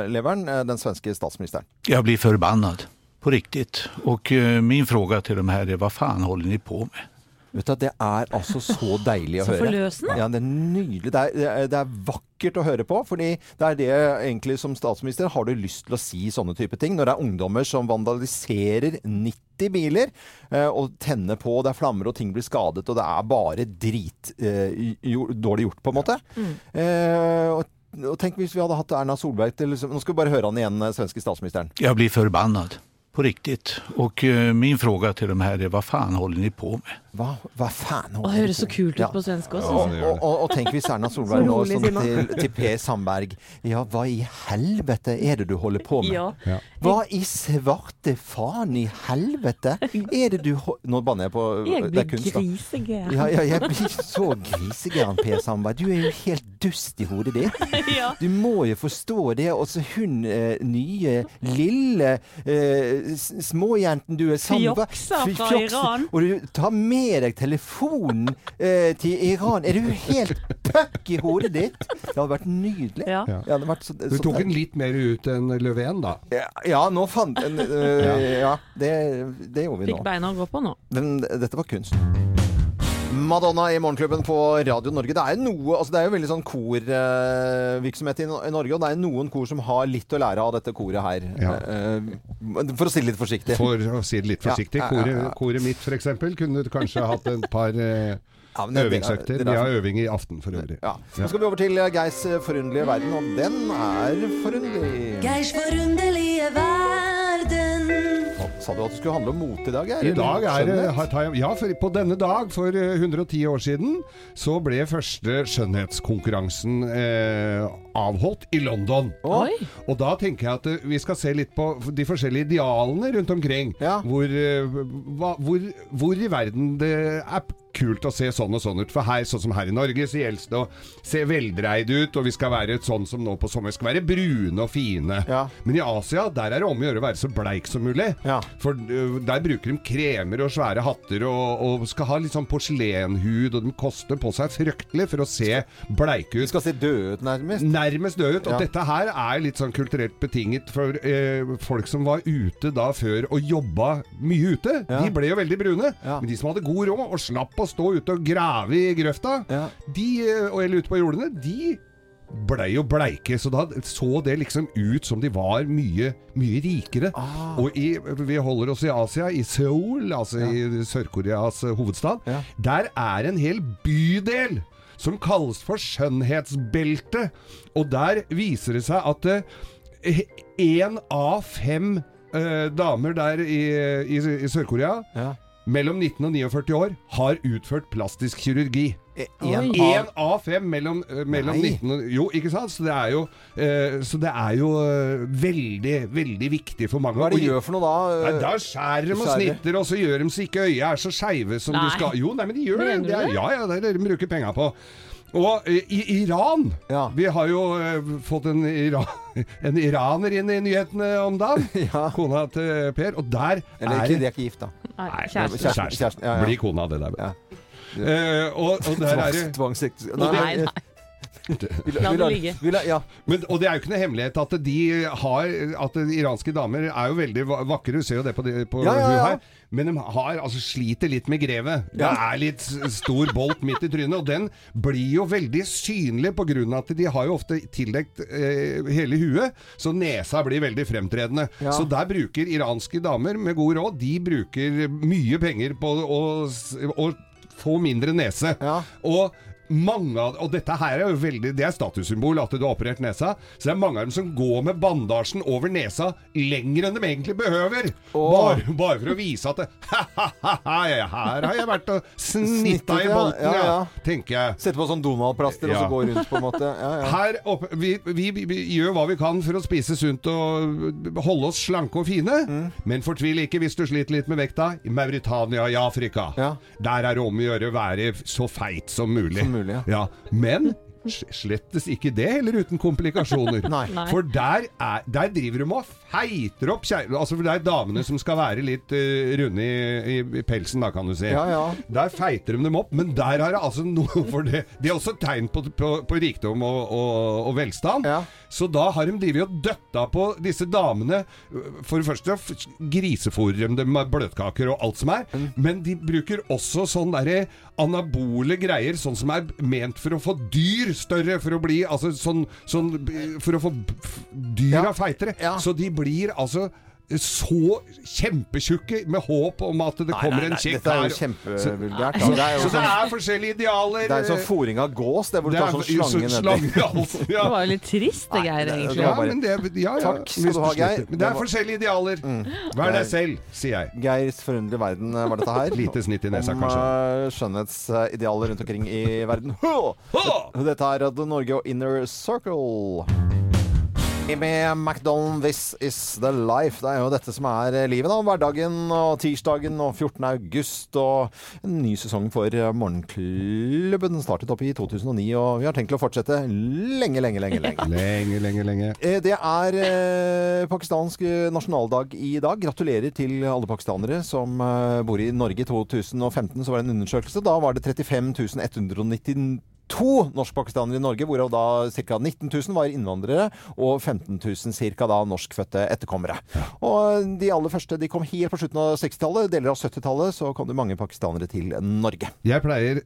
eh, leveren, eh, den svenske statsministeren. Jeg blir forbannet. På riktigt. Och eh, min fråga til dem her er hva faen holder ni på med? Vet du, Det er altså så deilig å Så høre. forløsende. Ja, det er nydelig. Det er, det er- det er vakkert å høre på. fordi det er det egentlig som statsminister har du lyst til å si sånne type ting. Når det er ungdommer som vandaliserer 90 biler eh, og tenner på, det er flammer og ting blir skadet, og det er bare drit eh, dårlig gjort, på en måte. Eh, og, og tenk hvis vi hadde hatt Erna Solberg til Nå skal vi bare høre han igjen, eh, svenske statsministeren. Jeg blir forbannet. På riktigt. Og uh, min fråga til dem her er hva faen holder ni på med? Hva, hva faen? Og det høres så kult ut på svensk også. Og, og, og, og tenk hvis Erna Solberg nå som til, til Per Sandberg Ja, hva i helvete er det du holder på med? Ja. Ja. Hva i svarte faen i helvete er det du Nå banner jeg på Jeg det blir grisegæren. Ja, ja, jeg blir så grisegæren, Per Sandberg. Du er jo helt dust i hodet ditt. Du må jo forstå det. Og så hun eh, nye, lille eh, småjenten du er sammen med. Fjoksa fra Iran. Og du tar med deg telefonen eh, til Iran. Er du helt puck i hodet ditt? Det hadde vært nydelig. Ja. Ja, hadde vært så, Du tok den litt mer ut enn Löfven, da. ja, ja, nå fant en, øh, Ja, det, det gjorde vi Fikk nå. beina å gå på nå. Men dette var kunst. Madonna i Morgenklubben på Radio Norge. Det er, noe, altså det er jo veldig sånn korvirksomhet i, i Norge, og det er noen kor som har litt å lære av dette koret her. Ja. Eh, for å si det litt forsiktig. For å si det litt forsiktig. ja, ja, Koret, ja. koret mitt f.eks. kunne kanskje hatt et par eh, Ja, øvingsøkter. Vi har øving i aften for øvrig. Ja. Nå skal vi over til Geirs forunderlige verden, og den er forunderlig. Geirs forunderlige verden. Sa du at det skulle handle om mote i dag? Geir? I dag er det jeg- Ja, for på denne dag for eh, 110 år siden så ble første skjønnhetskonkurransen eh, avholdt i London. Oi. Og da tenker jeg at eh, vi skal se litt på de forskjellige idealene rundt omkring. Hvor, eh, hva, hvor, hvor i verden det er kult å se sånn og sånn ut. For her, sånn som her i Norge, så gjelder det å se veldreid ut, og vi skal være sånn som nå på sommeren. Skal være brune og fine. Men i Asia, der er det om å gjøre å være så bleik som mulig. For uh, der bruker de kremer og svære hatter og, og skal ha litt sånn porselenhud, og de koster på seg fryktelig for å se bleike ut. De skal se døde ut, nærmest. Nærmest døde ut. Og Ja. dette her er litt sånn kulturelt betinget for uh, folk som var ute da før og jobba mye ute. Ja. De ble jo veldig brune. Men de som hadde god råd og slapp å stå ute og grave i grøfta, de, eh, eller ute på jordene, de blei jo bleike, så da så det liksom ut som de var mye, mye rikere. Ah. Og i, vi holder oss i Asia, i Seoul, altså i Sør-Koreas hovedstad. hovedstad. Der er en hel bydel som kalles for skjønnhetsbeltet. Og der viser det seg at én av fem eh, damer der i, i, i Sør-Korea mellom 19 og 49 år har utført plastisk kirurgi. en Én av- av fem mellom, eh, mellom 19 og Jo, ikke sant? Så det er jo, eh, så det er jo eh, veldig, veldig viktig for mange. Hva er det de gjør for noe da? Nei, da skjærer de og Skjærer. snitter, og så gjør de så ikke øya er så skeive som Nei. de skal. Jo, nei, men de gjør det. Mener du det er, det? ja, ja, det er det de bruker penga på. Og eh, i Iran Vi har jo uh, fått en, Ira en iraner inn i nyhetene om dagen. Kona til Per. Og der Eller er ikke, de er ikke gift, da. Nei, kjæresten. Kjæresten. Ja, ja. Blir kona det der. Eh, og, og der er det Tvangsekteskap. Nei, nei. La det ligge. ja. Men, og det er jo ikke noe hemmelighet at de har At de iranske damer er jo veldig vakre, du ser jo det på, de, på Ja, ja, hun her. Men de har, altså, sliter litt med grevet. Det er litt stor bolt midt i trynet, og den blir jo veldig synlig av at de har jo ofte tildekt eh, hele huet, så nesa blir veldig fremtredende. Ja. Så der bruker iranske damer med god råd, de bruker mye penger på å, å få mindre nese. Og mange av Og dette her er jo veldig Det er statussymbol at du har operert nesa. Så det er mange av dem som går med bandasjen over nesa lenger enn de egentlig behøver. Bare, bare for å vise at det, Her har jeg vært og snitta i bolten, ja, ja, ja. tenker jeg. Sette på sånn Donald-plaster og så gå rundt, på en måte. Ja, ja. Her oppe, vi, vi, vi gjør hva vi kan for å spise sunt og holde oss slanke og fine. Mm. Men fortvil ikke hvis du sliter litt med vekta. I Mauritania i Afrika. Der er det om å gjøre å være så feit som mulig. Som mulig, ja. Men slettes ikke det heller uten komplikasjoner. For der, er, der driver de og feiter opp kjerringa Altså for det er damene som skal være litt uh, runde i, i, i pelsen, da, kan du si. Ja, ja. Der feiter de dem opp, men der har det altså noe for det. Det er også tegn på, på, på rikdom og, og, og velstand. Så da har de drevet og døtta på disse damene. For det første grisefôrer de dem med bløtkaker og alt som er. Men de bruker også sånn derre anabole greier, sånn som er ment for å få dyr større. For å bli altså sånn, sånn For å få dyra ja. feitere. Så de blir altså så kjempetjukke med håp om at det Nei, kommer nei, en kjekk her dette er jo kjempevulgært. Så, Det er så det sånn- er forskjellige idealer. Det er sånn fòring av gås, det hvor du Det tar er sånn så- slange slange altså, ja. Det var jo litt trist, det, Geir, egentlig. Ja, men det, ja, ja. Takk skal du ha, Geir. Men det er forskjellige idealer. Vær deg selv, sier jeg. Geirs forunderlige verden eh, var dette her. Lite snitt i nesa, Om kanskje. eh, skjønnhetsidealer rundt omkring i verden. Hå! Dette er Radio Norge og Inner Circle. Med McDonald, This Is The Life. Det er jo dette som er eh, livet, da. Hverdagen og tirsdagen og 14. august og en ny sesong for eh, Morgenklubben. Den startet opp i 2009, og vi har tenkt til å fortsette lenge, lenge, lenge. lenge. Lenge, lenge, lenge. Eh, Det er eh, pakistansk nasjonaldag i dag. Gratulerer til alle pakistanere som bor i Norge. I 2015 så var det en undersøkelse. Da var det 35 192 norskpakistanere i Norge, hvorav da ca. 19 000 var innvandrere, og 15 000 ca. da norskfødte etterkommere. Og de aller første de kom helt på slutten av 60-tallet. Deler av 70-tallet så kom det mange pakistanere til Norge. Jeg pleier,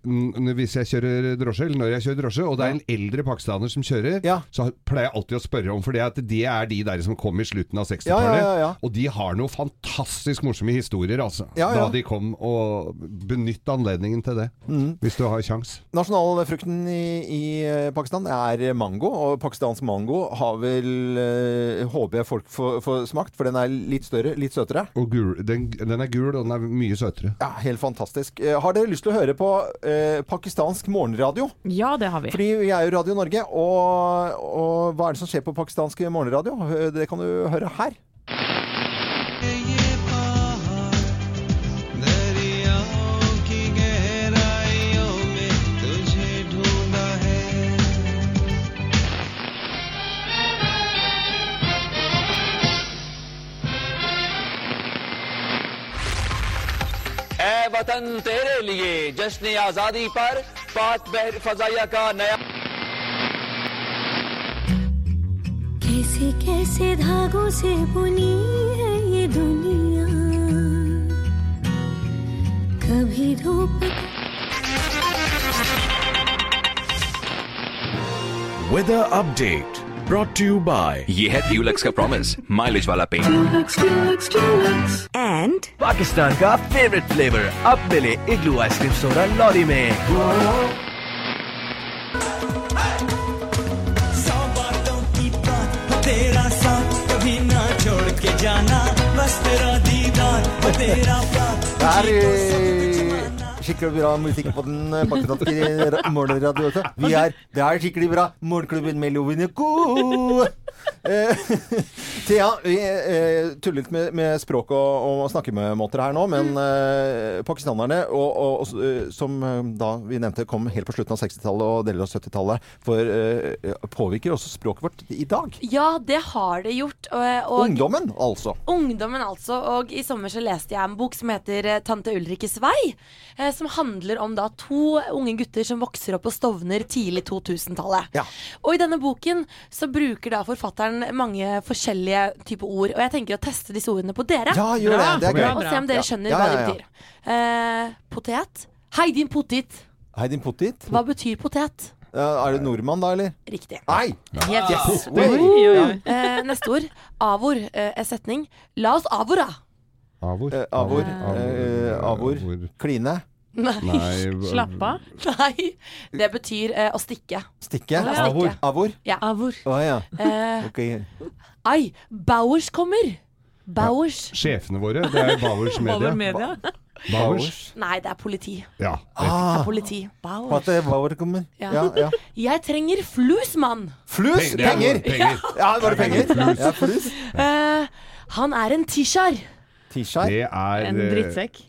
hvis jeg kjører drosje, eller når jeg kjører drosje, og det er en eldre pakistaner som kjører, så pleier jeg alltid å spørre om, for det, er de der som kom i slutten av 60-tallet. Ja, ja, ja, ja. Og de har noen fantastisk morsomme historier, altså. Ja, ja. Da de kom, og benytt anledningen til det. Mm. Hvis du har kjangs. Nasjonalfrukten i, i eh, Pakistan er mango, og pakistansk mango har vel eh, Håper jeg folk får, får smakt, for den er litt større, litt søtere. Og gul, den, den er gul, og den er mye søtere. Ja, Helt fantastisk. Eh, Har dere lyst til å høre på eh, pakistansk morgenradio? Ja, det har vi. Fordi vi er jo Radio Norge, og, og hva er det som skjer på pakistansk morgenradio? Det kan du høre her. लिए जश्न आज़ादी पर पाक बहर फजाइया का नया कैसे कैसे धागों से बुनी है ये दुनिया? कभी धूप Weather update. Brought to by ये है ड्यूलक्स का प्रॉमिस माइलेज वाला पेन एंड पाकिस्तान का फेवरेट फ्लेवर अब मिले इग्लू आइसक्रीम सोडा लॉरी में। जाना। बस तेरा दीदार तेरा साथ अरे। Skikkelig bra musikk på den eh, pakistanske ra- morgenradioen. vet. Vi er, det er skikkelig bra. Morgenklubben med Lovende Co. Eh, Thea, vi eh, tuller litt med, med språk og, og snakkemåter her nå, men eh, pakistanerne, og, og, eh, som eh, da vi nevnte kom helt på slutten av 60-tallet og deler av 70-tallet, for eh, påvirker også språket vårt i dag. Ja, det har det gjort. Og, Ungdommen, altså. Ungdommen, altså. Og i sommer så leste jeg en bok som heter eh, Tante Ulrikkes vei. Som handler om da to unge gutter som vokser opp på Stovner tidlig 2000-tallet. Ja. Og i denne boken så bruker da forfatteren mange forskjellige typer ord. Og jeg tenker å teste disse ordene på dere. Ja, gjør det. Det er gøy. Og se om dere skjønner Ja, hva ja. betyr. Eh, potet. Hei, din potet. Hei, din potet. Hva betyr potet? Er du nordmann da, eller? Riktig. Nei! Yes. Yes. Oi, Oi. oi, Uh, Eh, neste ord. Avor. uh, er setning. La oss avora. Avor. Eh, avor. Eh, avor. Kline. Nei, Nei. Slapp av. Nei, det betyr eh, å stikke. Stikke? Å, ja. Avor? Avor? Ja. Å ja. Eh, okay. ai, Bowers kommer. Bowers. Sjefene våre, det er Bowers Media. Bauer Media. Bowers. Nei, det er politi. Ja. Det Ah. er politi. Bowers. At det Bauer kommer. Ja. Ja, ja. Jeg trenger. Flus? Penger, det er Penger! penger. Ja, var det penger? Flus. Ja, flus. Uh, han er en tisjar. Det er En eh, drittsekk.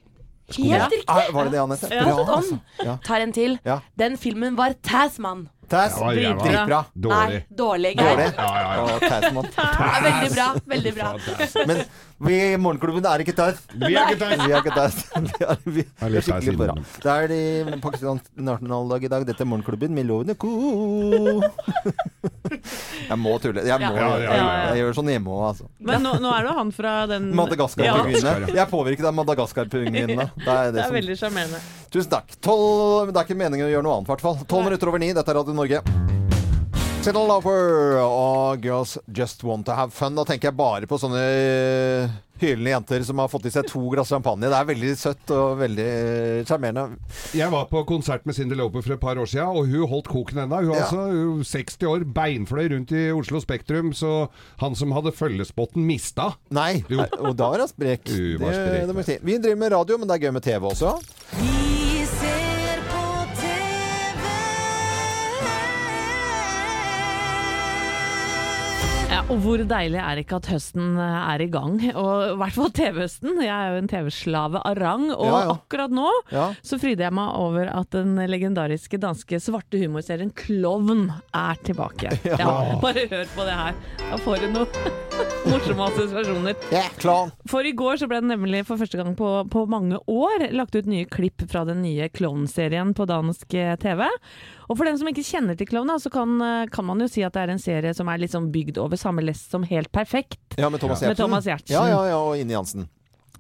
Helt riktig. Ah, var det det han het? Ja. Bra, altså. Ja. Tar en til. Ja. Den filmen var Tasman. Tass. Dritbra. Dårlig. Nei, dårlig. Dårlig? Ja, ja, ja. Og Tassman. Ja, veldig bra. Veldig bra. Men vi i Morgenklubben er ikke Tass. Vi er ikke Tass. Vi er ikke Tass. Vi er, vi er Tass skikkelig bra. Det er de Pakistans nasjonaldag i dag. Dette er Morgenklubben med lovende ko. Jeg må tulle. Jeg, må, Ja, ja, ja, ja. jeg gjør sånn hjemme òg, altså. Men nå, nå er det han fra den Madagaskar-pingvinene. Jeg er påvirket av Madagaskar-pingvinene. Det det Det er som veldig sjarmerende. Tusen takk. Tolv, det er ikke meningen å gjøre noe annet, i hvert fall. Tolv minutter over ni. Dette er Radio Norge. Settle Lover og Girls Just Want To Have Fun. Da tenker jeg bare på sånne hylende jenter som har fått i seg to glass champagne. Det er veldig søtt og veldig sjarmerende. Jeg var på konsert med Cindy Loper for et par år siden, og hun holdt koken ennå. Hun, er Ja. altså, er 60 år, beinfløy rundt i Oslo Spektrum, så han som hadde følgespotten, mista. Nei, Jo. og da var hun sprek. Det- det må jeg si. Vi driver med radio, men det er gøy med TV også. Vi og hvor deilig er ikke at høsten eh, er i gang? Og i hvert fall TV-høsten. Jeg er jo en TV-slave av rang, og Ja, ja. akkurat nå Ja. så fryder jeg meg over at den legendariske danske svarte humorserien Klovn er tilbake. Bare hør på det her. Da får du noen morsomme assosiasjoner. For i går så ble det nemlig for første gang på, på mange år lagt ut nye klipp fra den nye Klovn-serien på dansk eh, TV. Og for den som ikke kjenner til Klovna, så kan, eh, kan man jo si at det er en serie som er sånn bygd over samme lest som Helt perfekt. Ja, med Thomas Med Giertsen. Thomas Ja, ja, ja, og Inni Jansen.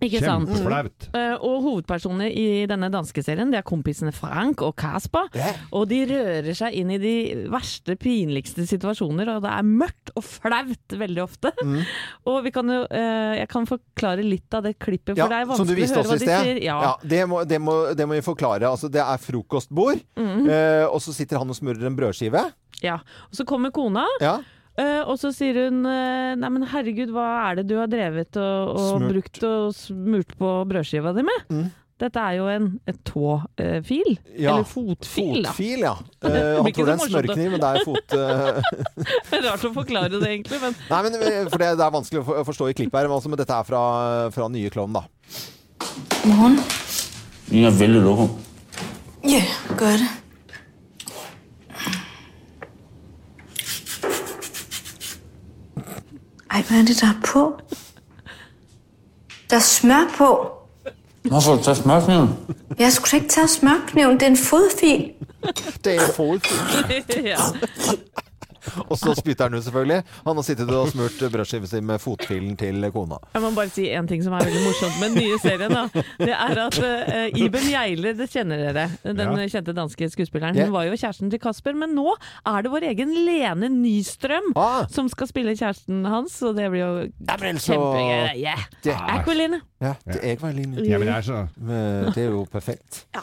Ikke sant? Kjempeflaut. Eh, og hovedpersoner i denne danske serien Det er kompisene Frank og Kasper. Og de rører seg inn i de verste, pinligste situasjoner, og det er mørkt og flaut veldig ofte. Mm. Og vi kan jo eh, Jeg kan forklare litt av det klippet, for Ja, det er vanskelig å høre hva de sier. Ja. Ja, det, må, det, må, det må vi forklare. Altså, det er frokostbord, mm. eh, og så sitter han og smører en brødskive. Ja. Og så kommer kona, Ja. Uh, og så sier hun uh, Nei, men herregud, hva er det du har drevet og, og brukt og smurt på brødskiva di med? Mm. Dette er jo en tåfil. Ja, Eller fotfil, da. Fotfil, ja. Det Eh, han tror det er en smørkniv, men det er fot... Det er Rart å forklare det, egentlig. Men Nei, men eh, for det, det er vanskelig å forstå i klippet her, men altså, men dette er fra, fra nye Klovn, da. Morgen. Jeg er veldig loco. Ja, gør det. Ej, hvad er det, der er på? Der er smør på. Hvorfor har du taget smørkniven? Jeg skulle ikke tage smørkniven. Det er en fodfil. Det er en fotfil. ja. Og så spytter han ut, selvfølgelig. Han har sittet og smurt brødskiven sin med fotfilen til kona. Jeg må bare si en ting som er veldig morsomt med den nye serien. Da. Det er at uh, Iben Geiler, det kjenner dere, den Ja. kjente danske skuespilleren. Hun var jo kjæresten til Kasper, men nå er det vår egen Lene Nystrøm som skal spille kjæresten hans, og det blir jo vel så- kjempegøy. Yeah. Det- Aqualine. Ja, det er Line. Ja, men det er så Eh, Det er jo perfekt. Ja.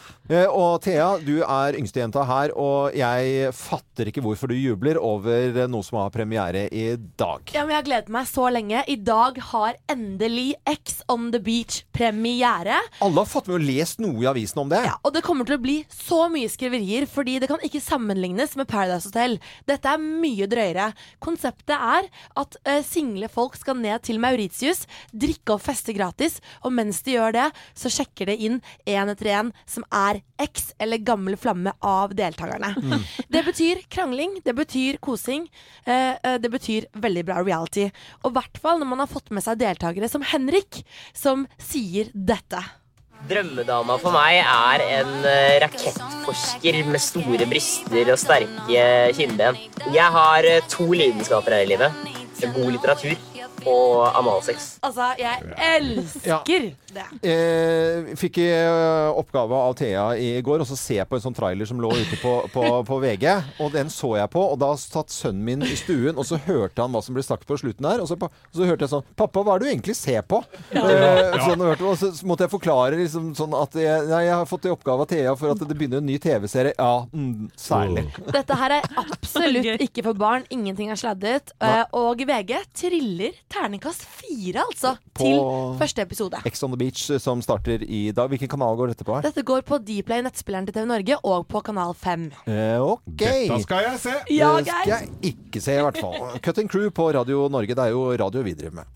Og Thea, du er yngstejenta her, og jeg fatter ikke hvorfor du jubler over noe som har premiere i dag. Ja, men Jeg har gledet meg så lenge. I dag har endelig X on the Beach premiere. Alle har fått med og lest noe i avisen om det. Ja, og det kommer til å bli så mye skriverier, fordi det kan ikke sammenlignes med Paradise Hotel. Dette er mye drøyere. Konseptet er at uh, single folk skal ned til Mauritius, drikke og feste gratis, og mens de gjør det, så sjekker det inn én etter én som er X eller gammel flamme av deltakerne. Mm. Det betyr krangling, det betyr kosing, eh, eh, det betyr veldig bra reality. Og i hvert fall når man har fått med seg deltakere som Henrik, som sier dette. Drømmedama for meg er en eh, rakettforsker med store bryster og sterke kinnben. Jeg har eh, to lidenskaper her i livet. God litteratur og analsex. Altså, jeg elsker det. Eh, fikk i eh, oppgave av Thea i går å se på en sånn trailer som lå ute på, på, på VG. Og den så jeg på, og da satt sønnen min i stuen, og så hørte han hva som ble sagt på slutten der. Og så, og så hørte jeg sånn Pappa, hva er det du egentlig ser på? Eh, sånn, og så måtte jeg forklare liksom, sånn at jeg, nei, jeg har fått i oppgave av Thea for at det begynner en ny TV-serie. Ja, mm, særlig. Dette her er absolutt ikke for barn. Ingenting er sladdet. Nei. Eh, Og VG triller terningkast fire, altså, På- til første episode. Ex on the Beach eh, som starter i dag. Hvilken kanal går dette på her? Dette går på Dplay, nettspilleren til TV Norge, og på kanal 5. Eh, ok. Dette skal jeg se! Ja, det skal jeg ikke se, i hvert fall. Cutting Crew på Radio Norge. Det er jo radio vi driver med.